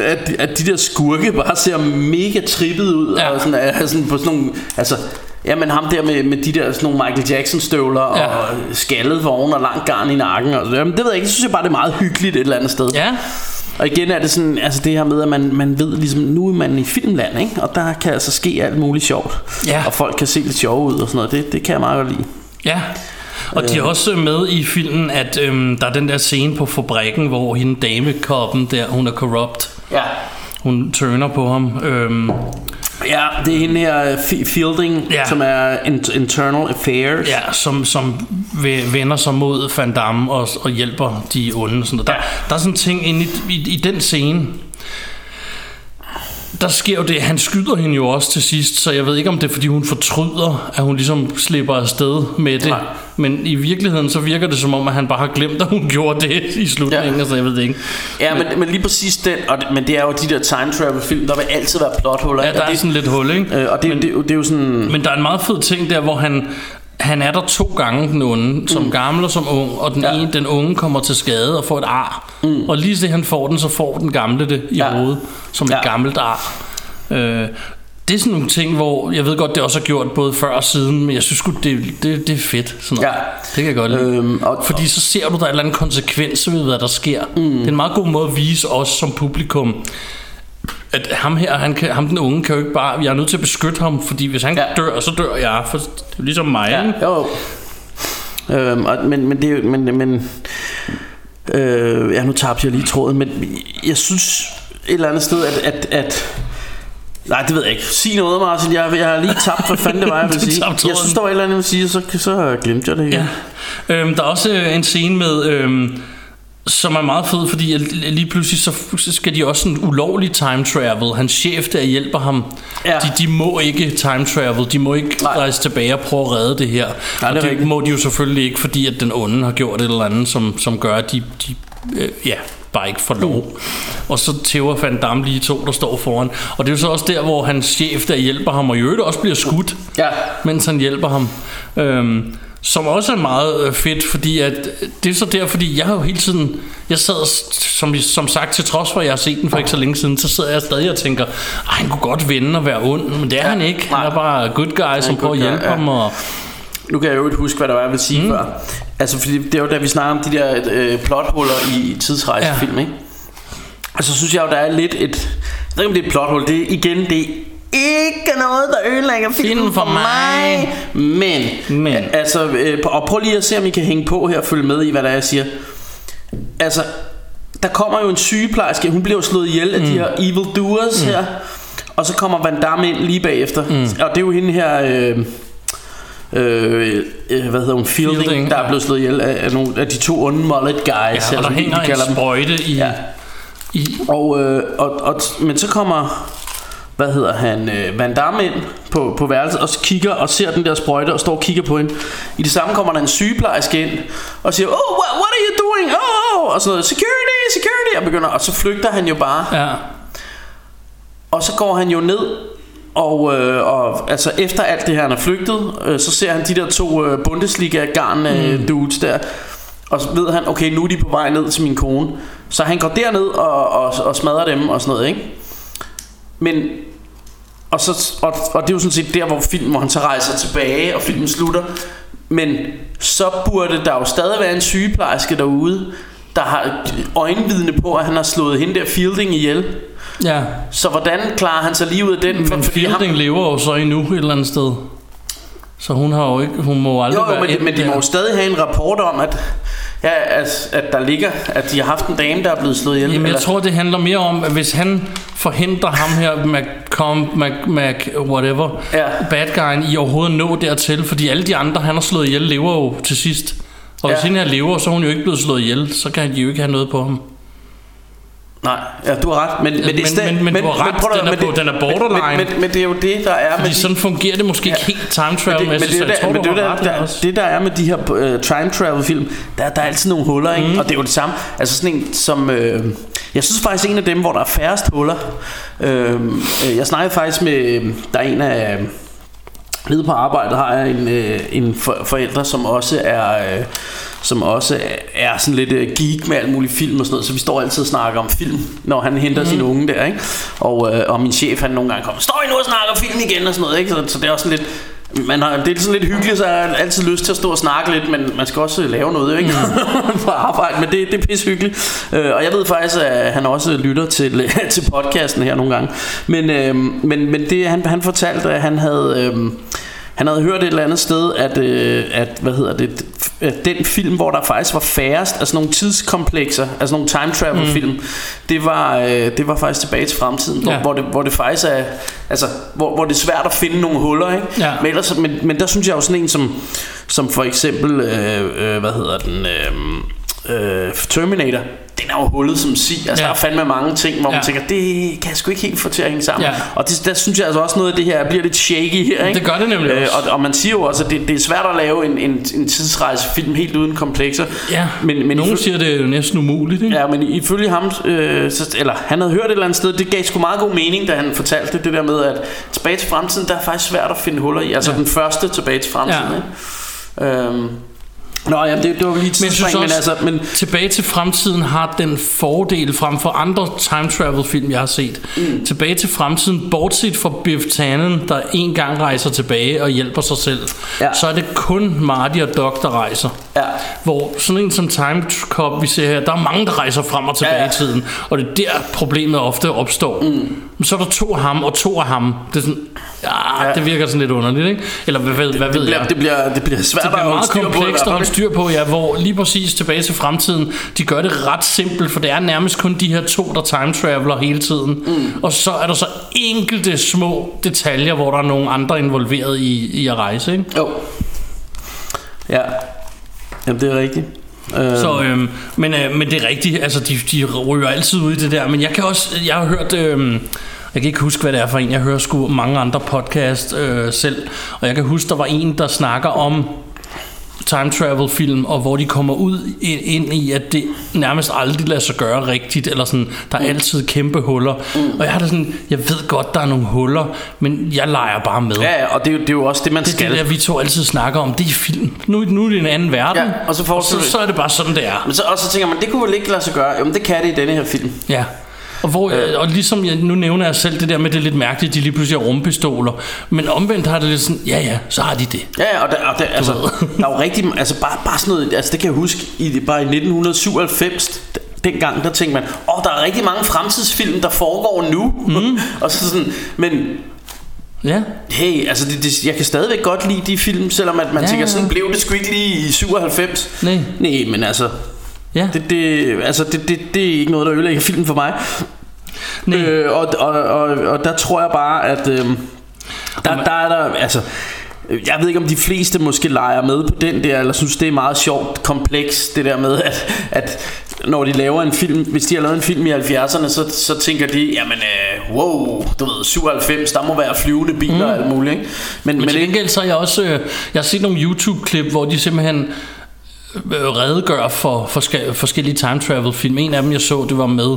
at, at de der skurke bare ser mega trippet ud Ja. og sådan, er sådan på sådan nogle altså Ja, men ham der med, med de der sådan nogle Michael Jackson støvler Ja. og skaldet vogn og langt garn i nakken og så, jamen, det ved jeg ikke, det synes jeg bare det er meget hyggeligt et eller andet sted. Ja, Og igen er det sådan, altså det her med, at man, man ved ligesom, nu er man i filmland, ikke? Og der kan altså ske alt muligt sjovt. Ja. Og folk kan se lidt sjove ud og sådan noget. Det, det kan jeg meget godt lide. Ja. Og de er også med i filmen, at øhm, der er den der scene på fabrikken, hvor hende damekoppen der, hun er corrupt. Ja. Hun turner på ham. Øhm, Ja, det er hende her F- Fielding, Ja. ja. som er in- Internal Affairs. ja, som, som ve- vender sig mod Van Damme og, og hjælper de onde. Sådan. Der, der er sådan en ting inde i, i, i den scene, der sker jo det, han skyder hende jo også til sidst, så jeg ved ikke, om det er, fordi hun fortryder, at hun ligesom slipper afsted med det. Nej. Men i virkeligheden, så virker det som om, at han bare har glemt, at hun gjorde det i slutningen, Ja. ja. så jeg ved det ikke. Ja, men, men lige præcis den, og det, men det er jo de der time travel film, der vil altid være plothuller. Ja, der er det, sådan lidt hul, ikke? øh, og det, det, det, det er jo sådan... Men der er en meget fed ting der, hvor han, han er der to gange, den onde, som mm. gammel og som ung, og den, Ja. ene, den unge kommer til skade og får et ar. Mm. Og lige så han får den, så får den gamle det i Ja. hovedet, som et Ja. gammelt ar. Øh, det er sådan nogle ting, hvor jeg ved godt, det også har gjort både før og siden, men jeg synes sgu, det, det, det er fedt. Sådan noget. Ja. Det kan jeg godt lide. Øhm, og- Fordi så ser du, der er en eller anden konsekvens ved, hvad der sker. Mm. Det er en meget god måde at vise os som publikum, at ham her, han kan, ham den unge, kan jo ikke bare, jeg er nødt til at beskytte ham, fordi hvis han ja. Dør, så dør jeg, for det er ligesom mig. Ja, ikke? jo. Øhm, og, men, men det er men, men øh, ja, nu tabte jeg lige tråden, men jeg synes et eller andet sted, at, at, at Nej, det ved jeg ikke. Sig noget, Martin. Jeg, jeg har lige tabt, hvad fanden det var, jeg *laughs* ville sige. Jeg synes, der var et eller andet, jeg ville sige, så, så glemte jeg det igen. Ja. Øhm, der er også øh, en scene med, øhm, som er meget fed, fordi lige pludselig så skal de også sådan ulovlig time travel. Hans chef der hjælper ham. Ja. De, de må ikke time travel. De må ikke Nej. rejse tilbage og prøve at redde det her. Nej, det og det rigtigt. må de jo selvfølgelig ikke, fordi at den onde har gjort et eller andet, som, som gør, at de, de øh, ja, bare ikke får lov. Mm. Og så tæver Van Damme lige to, der står foran. Og det er jo så også der, hvor hans chef der hjælper ham, og i øvrigt også bliver skudt Ja. mens han hjælper ham. Øhm, som også er meget øh, fedt, fordi at, det er så der, fordi jeg har jo hele tiden, jeg sad, som, som sagt, til trods for, at jeg har set den for ikke så længe siden, så sidder jeg stadig og tænker, "Ej, han kunne godt vinde og være ond, men det er ja, han ikke. Han er bare good guy, som en prøver at hjælpe ja. ham. Og, Nu kan jeg jo ikke huske, hvad der var, jeg ville sige mm. før. Altså, fordi det er jo da vi snakker om de der øh, plothuller i tidsrejsefilm, Ja. ikke? Altså, synes jeg jo, der er lidt et... Jeg ved ikke, om det er et plothul. Det er igen, det ikke noget, der ødelægger filmen Filmen for for mig. Men, Men. altså, øh, og prøv lige at se, om I kan hænge på her og følge med i, hvad der er, jeg siger. Altså, der kommer jo en sygeplejerske, hun bliver jo slået ihjel af mm. de her evil doers mm. her. Og så kommer Van Damme ind lige bagefter. Mm. Og det er jo hende her... Øh, øh, øh, hvad hedder hun, Fielding, Fielding, der er ja. blevet slået ihjel af, af, nogle, af de to onde mullet guys, ja, og der hænger de en sprøjte i, Ja. i Og, øh, og, og, men så kommer hvad hedder han, øh, Van Damme ind på, på værelset og så kigger og ser den der sprøjte og står og kigger på hende. I det samme kommer der en sygeplejerske ind og siger, oh, what, what are you doing? Oh, oh, og sådan noget, security, security, og begynder, og så flygter han jo bare. ja, Og så går han jo ned og, øh, og altså efter alt det her han er flygtet øh, Så ser han de der to øh, Bundesliga garn øh, dudes der. Og så ved han okay nu er de på vej ned til min kone. Så han går derned og, og, og smadrer dem og sådan noget ikke? Men og, så, og, og det er jo sådan set der hvor filmen Hvor han så rejser tilbage og filmen slutter Men så burde der jo stadig være en sygeplejerske derude Der har øjenvidne på at han har slået hende der Fielding ihjel ja. så hvordan klarer han sig lige ud af den? Men fordi Fielding lever jo så endnu et eller andet sted. Så hun har jo ikke, hun må aldrig jo, jo, men, men de må jo stadig have en rapport om, at, ja, at, at der ligger, at de har haft en dame, der er blevet slået ihjel. Jamen, jeg eller- tror, det handler mere om, at hvis han forhindrer ham her, McCom, Mac, Mac, whatever, Ja. bad guyen, i overhovedet nå dertil, fordi alle de andre, han har slået ihjel, lever jo til sidst. Og hvis Ja. hende her lever, så er hun jo ikke blevet slået ihjel, så kan de jo ikke have noget på ham. Nej, ja, du har ret. Men, men, det er Men- stadig- men- men du har ret, prøv at- den er men på- det- den er borderline. Men, men, men, det er jo det, der er Fordi med sådan fungerer det måske ikke helt time Men travel det, men det, tror, men det, er der, ret der, det der er med de her uh, time travel film der, der er altid nogle huller ikke? Mm. Og det er jo det samme Altså sådan en som øh, Jeg synes faktisk en af dem hvor der er færrest huller øh, øh, Jeg snakkede faktisk med Der er en af Nede på arbejdet har jeg en, øh, en for, forældre Som også er øh, som også er sådan lidt øh, geek med alt muligt film og sådan noget, så vi står altid og snakker om film, når han henter mm. sin unge der, ikke? Og, øh, og min chef han nogle gange kommer, står I nu og snakker om film igen og sådan noget, ikke? Så, så det er også sådan lidt, man har, det er sådan lidt hyggeligt, så jeg har altid lyst til at stå og snakke lidt, men man skal også lave noget, ikke? *laughs* på arbejde, men det, det er pisse hyggeligt. Øh, og jeg ved faktisk, at han også lytter til, *laughs* til podcasten her nogle gange. Men, øh, men, men det, han, han fortalte, at han havde... Øh, han havde hørt et eller andet sted, at, øh, at hvad hedder det, at den film, hvor der faktisk var færrest, altså nogle tidskomplekser, altså nogle time travel film, mm. det var øh, det var faktisk tilbage til fremtiden, hvor, Ja. hvor, det, hvor det faktisk er, altså hvor, hvor det er svært at finde nogle huller, ikke? Ja. Men, ellers, men, men der synes jeg jo sådan en som, som for eksempel, øh, øh, hvad hedder den, øh, øh, Terminator, den er jo hullet som sig. Altså, Ja. der er fandme mange ting, hvor. Ja. man tænker, det kan jeg sgu ikke helt få til at hænge sammen. Ja. Og det, der synes jeg altså også noget af det her bliver lidt shaky her, ikke? Det gør det nemlig også. og, og man siger jo også, at det, det er svært at lave en, en, en tidsrejsefilm helt uden komplekser. Ja, men, men nogen siger, det er jo næsten umuligt, ikke? Ja, men ifølge ham, øh, så, eller han havde hørt et eller andet sted, det gav sgu meget god mening, da han fortalte det, det der med, at tilbage til fremtiden, der er faktisk svært at finde huller i. Altså ja. den første tilbage til fremtiden, Ja. ikke? Øhm. Nå, ja, det, det var lige Men synes tidsspring, også, men altså, men, Tilbage til fremtiden har den fordel frem for andre time travel film, jeg har set. Mm. Tilbage til fremtiden, bortset fra Biff Tannen, der en gang rejser tilbage og hjælper sig selv, Ja. så er det kun Marty og Doc, der rejser. Ja. Hvor sådan en som Time Cop, vi ser her, der er mange, der rejser frem og tilbage Ja, ja, i tiden. Og det er der, problemet ofte opstår. Mm. Men så er der to af ham og to af ham. Det er sådan, ja, det virker sådan lidt underligt, ikke? Eller hvad, hvad, hvad det, ved bliver, jeg? det, bliver, det bliver svært det bliver meget komplekst at holde styr på, ja, hvor lige præcis tilbage til fremtiden, de gør det ret simpelt, for det er nærmest kun de her to, der time traveler hele tiden. Mm. Og så er der så enkelte små detaljer, hvor der er nogle andre involveret i, i at rejse, ikke? Jo. Ja. Jamen, det er rigtigt. Øh, Så, øhm, men, øh, men det er rigtigt, altså de, de ryger altid ud i det der, men jeg kan også, jeg har hørt, øhm, jeg kan ikke huske, hvad det er for en, jeg hører sgu mange andre podcast øh, selv, og jeg kan huske, der var en, der snakker om time travel film, og hvor de kommer ud ind i, at det nærmest aldrig lader sig gøre rigtigt, eller sådan, der er altid kæmpe huller. Mm. Og jeg har det sådan, jeg ved godt, der er nogle huller, men jeg leger bare med. ja, og det, er jo- det er jo også det, man Det skal. det der, vi to altid snakker om. Det er film. Nu, nu er det en anden verden. Ja, og så forestiller så, så er det bare sådan, det er. Men så, og så tænker man, det kunne vel ikke lade sig gøre? Jamen, det kan det i denne her film. Ja. Og, hvor, øh. og ligesom jeg, nu nævner jeg selv det der med, det er lidt mærkeligt, de lige pludselig har rumpistoler. Men omvendt har det lidt sådan, ja ja, så har de det. Ja, og, der, og der, altså, der er jo rigtig, altså bare, bare sådan noget, altså det kan jeg huske, i, bare i 1997, dengang, der tænkte man, åh, oh, der er rigtig mange fremtidsfilm, der foregår nu. Mm. *laughs* og så sådan, men Ja. hey, altså det, det, jeg kan stadigvæk godt lide de film, selvom at man Ja, tænker, sådan blev det sgu ikke lige i 97. Nej. Nej, men altså, Ja. det, det, altså det, det, det er ikke noget, der ødelægger filmen for mig. Nej. Øh, og, og, og, og der tror jeg bare, at øh, der, der er der, altså, jeg ved ikke om de fleste måske leger med på den der, eller synes det er meget sjovt, kompleks, det der med, at, at når de laver en film, hvis de har lavet en film i 70'erne, så, så tænker de, jamen, øh, wow, du ved, 97, der må være flyvende biler mm. og alt muligt, ikke? Men, Men men til gengæld så har jeg også, øh, jeg har set nogle YouTube-klip, hvor de simpelthen Øh, redegør for forske- forskellige time travel film. En af dem jeg så, det var med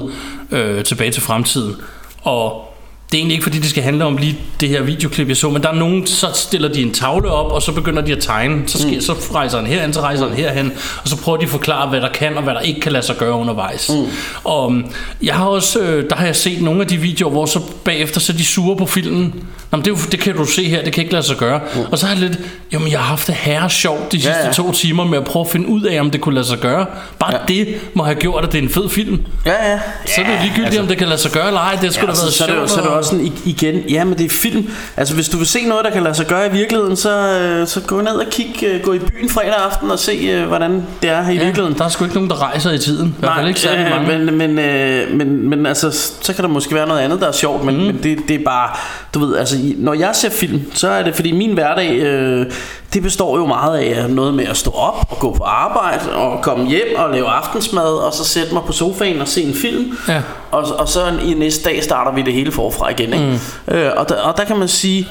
øh, tilbage til fremtiden. Og det er egentlig ikke fordi det skal handle om lige det her videoklip jeg så Men der er nogen Så stiller de en tavle op Og så begynder de at tegne Så, sker, mm. så rejser han herhen Så rejser han herhen Og så prøver de at forklare Hvad der kan og hvad der ikke kan lade sig gøre undervejs mm. Og um, jeg har også øh, Der har jeg set nogle af de videoer Hvor så bagefter Så de sure på filmen Nå, men det, er jo- det kan du se her Det kan ikke lade sig gøre mm. Og så har jeg lidt Jamen jeg har haft det herre sjovt De sidste Ja, ja, to timer Med at prøve at finde ud af Om det kunne lade sig gøre Bare ja. det må have gjort At det er en fed film ja, ja. Så er det jo ligegyldigt altså, Om det kan lade sig gøre eller ej Det skulle Ja, da så, være jo- sjovt så er det og- også sådan igen, ja, men det er film. Altså hvis du vil se noget, der kan lade sig gøre i virkeligheden, så, øh, så gå ned og kig, øh, gå i byen fredag aften og se, øh, hvordan det er i Ja, virkeligheden. der er sgu ikke nogen, der rejser i tiden. I hvert fald ikke særlig øh, mange. Men, men, øh, men, men altså, så kan der måske være noget andet, der er sjovt, men, mm. men det, det er bare, du ved, altså, når jeg ser film, så er det, fordi min hverdag, øh, det består jo meget af noget med at stå op og gå på arbejde, og komme hjem og lave aftensmad, og så sætte mig på sofaen og se en film, Ja. og, og så i næste dag starter vi det hele forfra igen, ikke? Mm. Øh, og, der, og der kan man sige,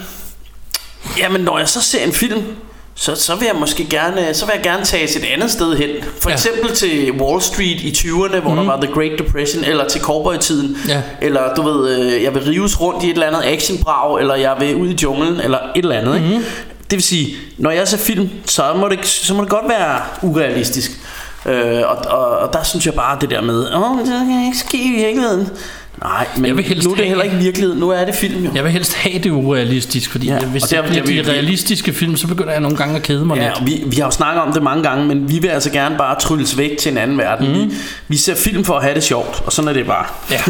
jamen når jeg så ser en film, så, så vil jeg måske gerne, så vil jeg gerne tage et andet sted hen. For Ja. eksempel til Wall Street i 20'erne, hvor mm. der var The Great Depression, eller til cowboy-tiden. Ja. Eller du ved, øh, jeg vil rives rundt i et eller andet actionbrag, eller jeg vil ud i junglen, eller et eller andet. Ikke? Det vil sige, når jeg ser film, så må det, så må det godt være urealistisk. Øh, og, og, og der synes jeg bare det der med, åh, det kan ikke ske i virkeligheden. Nej, men Jeg vil helst nu er det heller ikke virkelighed. Nu er det film jo. Jeg vil helst have det urealistisk, fordi Ja, hvis det bliver de realistiske film, så begynder jeg nogle gange at kede mig Ja, lidt. vi, vi har jo snakket om det mange gange, men vi vil altså gerne bare trylles væk til en anden verden. Mm. Vi, vi ser film for at have det sjovt, og sådan er det bare. Ja.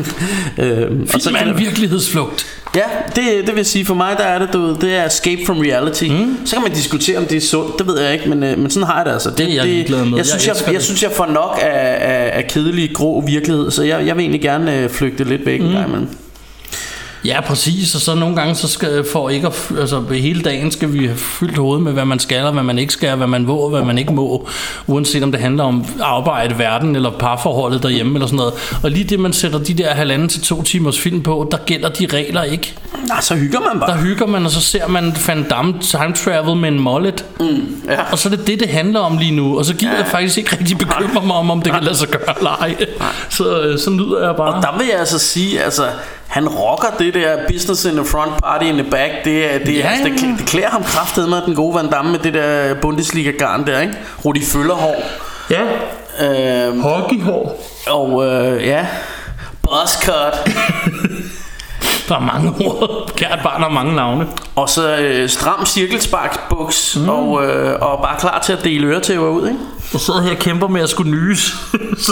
*laughs* øhm, og så Film er en virkelighedsflugt. Ja, det, det vil sige, for mig der er det, du ved, det er escape from reality. Mm. Så kan man diskutere, om det er sundt, det ved jeg ikke, men, øh, men sådan har jeg det altså. Det, Det er jeg ligeglad med. Jeg synes, Jeg jeg, jeg, jeg, synes, jeg får nok af, af, af kedelig, grå virkelighed, så jeg, jeg vil egentlig gerne øh, flygte lidt væk mm. en gang imellem. Ja, præcis. Og så nogle gange, så skal, for ikke at, altså hele dagen skal vi have fyldt hovedet med, hvad man skal, og hvad man ikke skal, hvad man må, og hvad man ikke må. Uanset om det handler om arbejde, verden, eller parforholdet derhjemme, eller sådan noget. Og lige det, man sætter de der halvanden til to timers film på, der gælder de regler ikke. Nej, så hygger man bare. Der hygger man, og så ser man Van Damme time travel med en mullet. Mm, ja. Og så er det det, det handler om lige nu. Og så gider ja. jeg faktisk ikke rigtig bekymre mig om, om det kan lade sig gøre eller ej. Så, øh, så nyder jeg bare. Og der vil jeg altså sige, altså, han rocker det der business in the front, party in the back. Det, er, det, Ja, altså, det, det klæder ham kraftet med den gode Van Damme med det der Bundesliga-garn der, ikke? Rudi Føllerhår. Ja, Øhm, hockeyhår. og øh, ja, buzzcut. *laughs* Der er mange ord. Kært barn har mange navne. og så øh, stram cirkelsparksbuks. Mm. Og, øh, og bare klar til at dele øretæver ud, ikke? Jeg sidder her og kæmper med at skulle nys.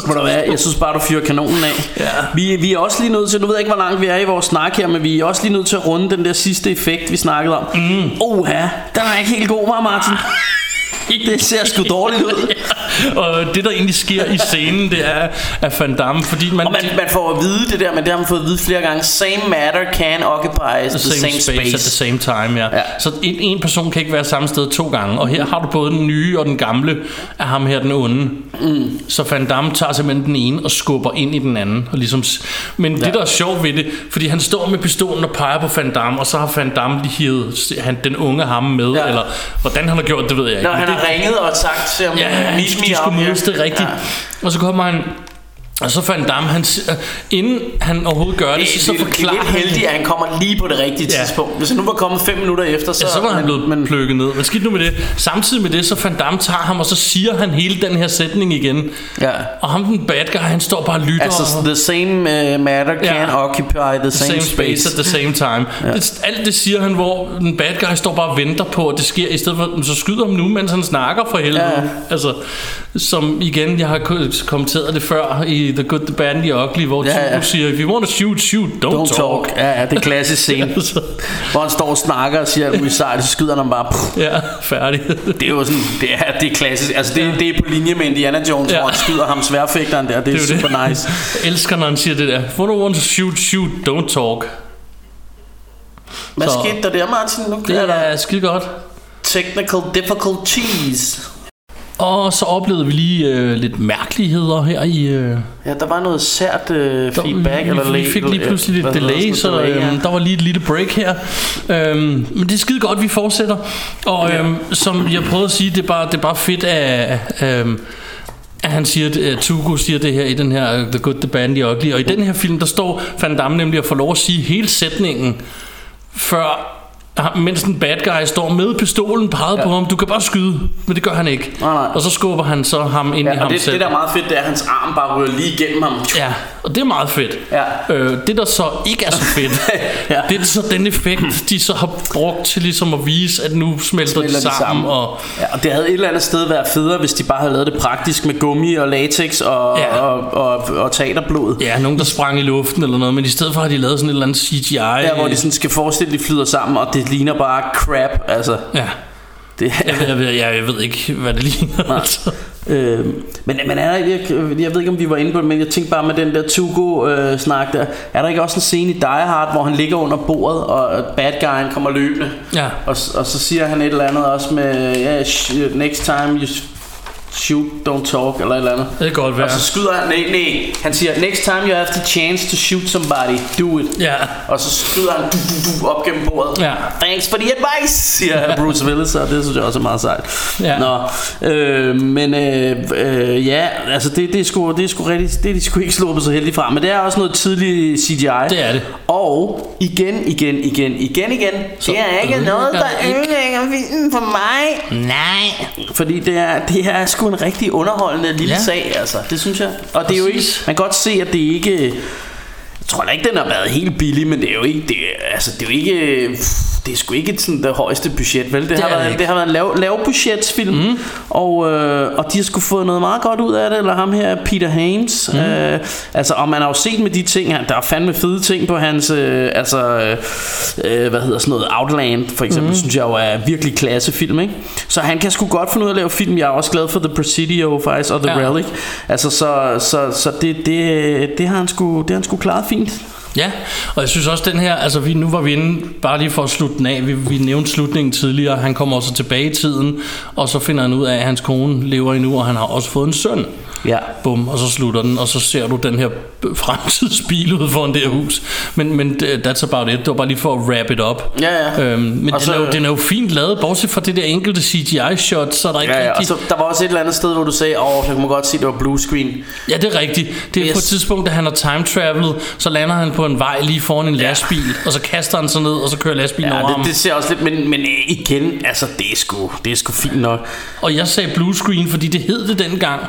Ved du hvad, jeg synes bare, du fyrer kanonen af. Ja. Vi, vi er også lige nødt til, nu ved jeg ikke, hvor langt vi er i vores snak her, men vi er også lige nødt til at runde den der sidste effekt, vi snakkede om. Mm. Oha, den er ikke helt god, var Martin. Det ser sgu dårligt ud. *laughs* *laughs* og det der egentlig sker i scenen Det er at Van Damme Fordi man, Og man, man får at vide det der, men det har man fået at vide flere gange. Same matter can occupy the, the same, space, space at the same time ja. Ja. Så en, en person kan ikke være samme sted to gange Og her har du både den nye og den gamle Af ham her den onde mm. Så Van Damme tager simpelthen den ene Og skubber ind i den anden og ligesom, Men ja. det der er sjovt ved det Fordi han står med pistolen og peger på Van Damme Og så har Van Damme lige hivet han, den unge ham med Ja. Eller hvordan han har gjort det ved jeg ikke Når han det, har ringet og sagt til ham, Ja, de up skulle mødes, det rigtigt. Ja. Og så kommer han... Og så fandt Damme, han, øh, inden han overhovedet gør det, Det, så, det, så det, er forklarer lidt han heldigt, at han kommer lige på det rigtige Ja. tidspunkt. Hvis han nu var kommet 5 minutter efter, så, Ja, så var han blevet men, plukket ned. Men skidt nu med det. Samtidig med det, så Van Damme tager ham, og så siger han hele den her sætning igen. Ja. Og ham, den bad guy, han står bare og lytter. Altså, og, the same uh, matter can Ja. occupy the, the same space at the same time. *laughs* Ja. Det, alt det siger han, hvor den bad guy står bare og venter på, at det sker, i stedet for, så skyder ham nu, mens han snakker for helvede. Ja. Altså, som igen, jeg har ko- kommenteret det før i The Good, The Bad and The Ugly, hvor Ja, ja, ja. ja. siger, if you want to shoot, shoot, don't, Don't talk. talk. Ja, ja, det er klassisk scene. *laughs* Altså, hvor han står og snakker og siger muligt sejt, så skyder han bare. Pff, ja, færdig. Det er jo sådan, det er, det er klassisk. Altså, det, det er på linje med Indiana Jones, Ja. hvor han skyder ham sværfægteren der. Det er, Det er super det. nice. Jeg *laughs* elsker, når han siger det der. If you want to shoot, shoot, don't talk. Hvad Så- skete der der, Martin? Nu Det er er skide godt. technical difficulties. Og så oplevede vi lige øh, lidt mærkeligheder her i... Øh, Ja, der var noget sært øh, der, feedback. vi, eller vi, fik lige pludselig lidt delay, så ja. øhm, der var lige et lille break her. Øhm, men det er skide godt, vi fortsætter. Og øhm, som jeg prøvede at sige, det er bare, det er bare fedt, at... Øhm, at han siger, at Tugo siger det her i den her øh, The Good, The Bad, The Ugly. Og i den her film, der står Van Damme nemlig at få lov at sige hele sætningen, før mens den bad guy står med pistolen peget ja. på ham. Du kan bare skyde, men det gør han ikke. Nej, nej. Og så skubber han så ham ind i Ja, ham og det, selv. det, der er meget fedt, det er, at hans arm bare ryger lige igennem ham. Ja, og det er meget fedt. Ja. Øh, det der så ikke er så fedt, *laughs* Ja. det er så den effekt, de så har brugt til ligesom at vise, at nu smelter, Smelter de de sammen. sammen. Og, Ja, og det havde et eller andet sted været federe, hvis de bare havde lavet det praktisk med gummi og latex og, ja. Ja. og, og, og teaterblod. ja, nogen der sprang i luften eller noget, men i stedet for har de lavet sådan et eller andet CGI. Ja, hvor de sådan skal forestille, at de flyder sammen, og det ligner bare crap. Altså, Ja, det, jeg, ved- jeg, ved, jeg, ved ikke, hvad det ligner. Altså. øh, men, men er der, jeg, jeg ved ikke, om vi var inde på det, men jeg tænkte bare med den der Tugo-snak der. Er der ikke også en scene i Die Hard, hvor han ligger under bordet, og bad guyen kommer løbende? Ja. Og, og så siger han et eller andet også med, sh- next time you shoot, don't talk, eller et eller andet. Det kan godt være. Og så skyder han, nej, nej, han siger, next time you have the chance to shoot somebody, do it. Ja, Og så skyder han du, du, du, op gennem bordet. Ja. Thanks for the advice, siger Bruce Willis, og det synes jeg også er meget sejt. Ja. Nå, øh, men øh, øh, ja, altså det, det, er sgu, det er sgu rigtig, det er de sgu ikke sluppet så heldigt fra, men det er også noget tidligt CGI. Det er det. Og igen, igen, igen, igen, igen, Så det er ikke noget, der ødelægger filmen for mig. Nej. Fordi det er, det er sgu en rigtig underholdende lille ja. Sag, altså. Det synes jeg. Og det er jo ikke, man kan godt se, at det ikke... tror heller ikke, den har været helt billig, men det er jo ikke, det, er- altså, det er jo ikke, det er sgu ikke sådan det højeste budget, vel? Det, Det har, det været, ikke. det har været en lav, lav budgetsfilm, mm. og, øh, og de har sgu fået noget meget godt ud af det, eller ham her, Peter Haynes. Mm. Øh, altså, og man har jo set med de ting, han- der er fandme fede ting på hans, øh, altså, øh, hvad hedder sådan noget, Outland, for eksempel, mm. synes jeg jo er virkelig klassefilm, ikke? Så han kan sgu godt finde ud af at lave film. Jeg er også glad for The Presidio, faktisk, og The ja. Relic. Altså, så, så, så det, det, det, har han sgu, det har han sgu klaret fint. Ja, og jeg synes også den her, altså vi, nu var vi inde, bare lige for at slutte den af, vi, vi nævnte slutningen tidligere, han kommer også tilbage i tiden, og så finder han ud af, at hans kone lever endnu, og han har også fået en søn. Ja. Bum, og så slutter den, og så ser du den her fremtidsbil ud foran det her hus. Men, men that's about it. Det var bare lige for at wrap it up. Ja, ja. Øhm, men Og den, så- er jo, den er jo fint lavet, bortset fra det der enkelte CGI-shot, så er der ikke Ja, ja, og rigtig... så der var også et eller andet sted, hvor du sagde, åh, oh, kan man godt se, det var blue screen. Ja, det er rigtigt. Det er Yes. på et tidspunkt, da han har time travelet, så lander han på en vej lige foran en lastbil, og så kaster han sig ned, og så kører lastbilen Ja, over ham. det, det ser også lidt, men, men øh, igen, altså, det er sgu, det er sgu fint nok. Og jeg sagde blue screen, fordi det hed det dengang.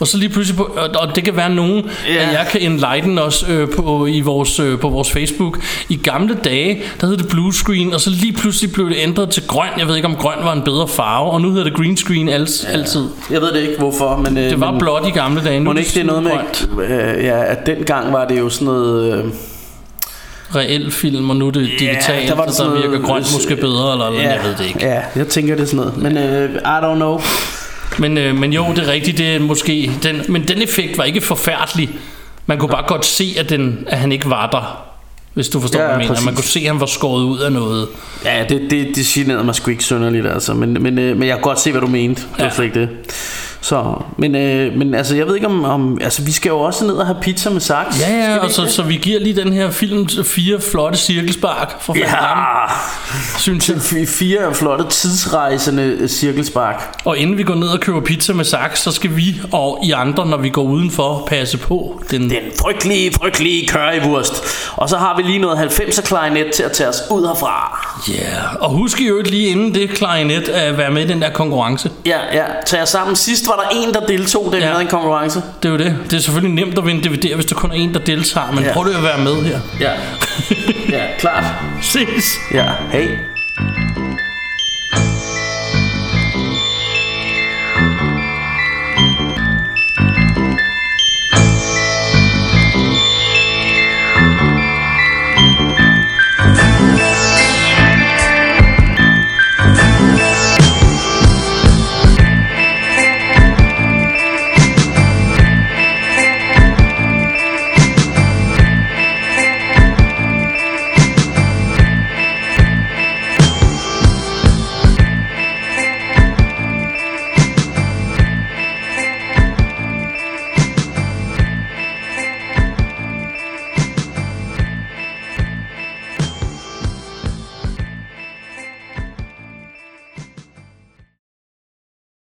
Og så lige pludselig, på, og, det kan være nogen, Ja. at jeg kan enlighten os øh, på, i vores, øh, på vores Facebook. I gamle dage, der hed det blue screen, og så lige pludselig blev det ændret til grøn. Jeg ved ikke, om grøn var en bedre farve, og nu hedder det green screen alt, ja. altid. Jeg ved det ikke, hvorfor, men... øh, Det var men, blåt i gamle dage, nu Må er ikke det er noget med, grønt. øh, ja, at dengang var det jo sådan noget... Øh, Reel film, og nu er det digitalt, der var der, det der sådan virker grønt måske bedre, eller, eller ja, jeg ved det ikke. Ja, jeg tænker det er sådan noget, men øh, I don't know. Men, øh, men jo, det er rigtigt, det er måske... Den, men den effekt var ikke forfærdelig. Man kunne bare godt se, at, den, at han ikke var der. Hvis du forstår, Ja, hvad jeg mener. præcis. Man kunne se, at han var skåret ud af noget. Ja, det, det, det generede mig sgu ikke sønderligt, altså. Men, men, øh, men jeg kan godt se, hvad du mente. Det Ja. slet ikke det. Så, men, øh, men altså, jeg ved ikke om, om... Altså, vi skal jo også ned og have pizza med saks. Ja, ja, og så, så vi giver lige den her film fire flotte cirkelspark for Ja, synes jeg. Fire flotte tidsrejsende cirkelspark. Og inden vi går ned og køber pizza med saks, så skal vi og I andre, når vi går udenfor, passe på den... Den frygtelige, frygtelige currywurst. Og så har vi lige noget 90'er klarinet til at tage os ud herfra. Ja, yeah. og husk i øvrigt lige inden det klarinet at være med i den der konkurrence. Ja, ja. Tag os sammen. Sidst var der en, der deltog, da vi Ja. havde en konkurrence. Det er jo det. Det er selvfølgelig nemt at vinde DVD, hvis der kun er en, der deltager, men Ja. prøv lige at være med her. Ja. ja, klart. *laughs* Ses! Ja, hej.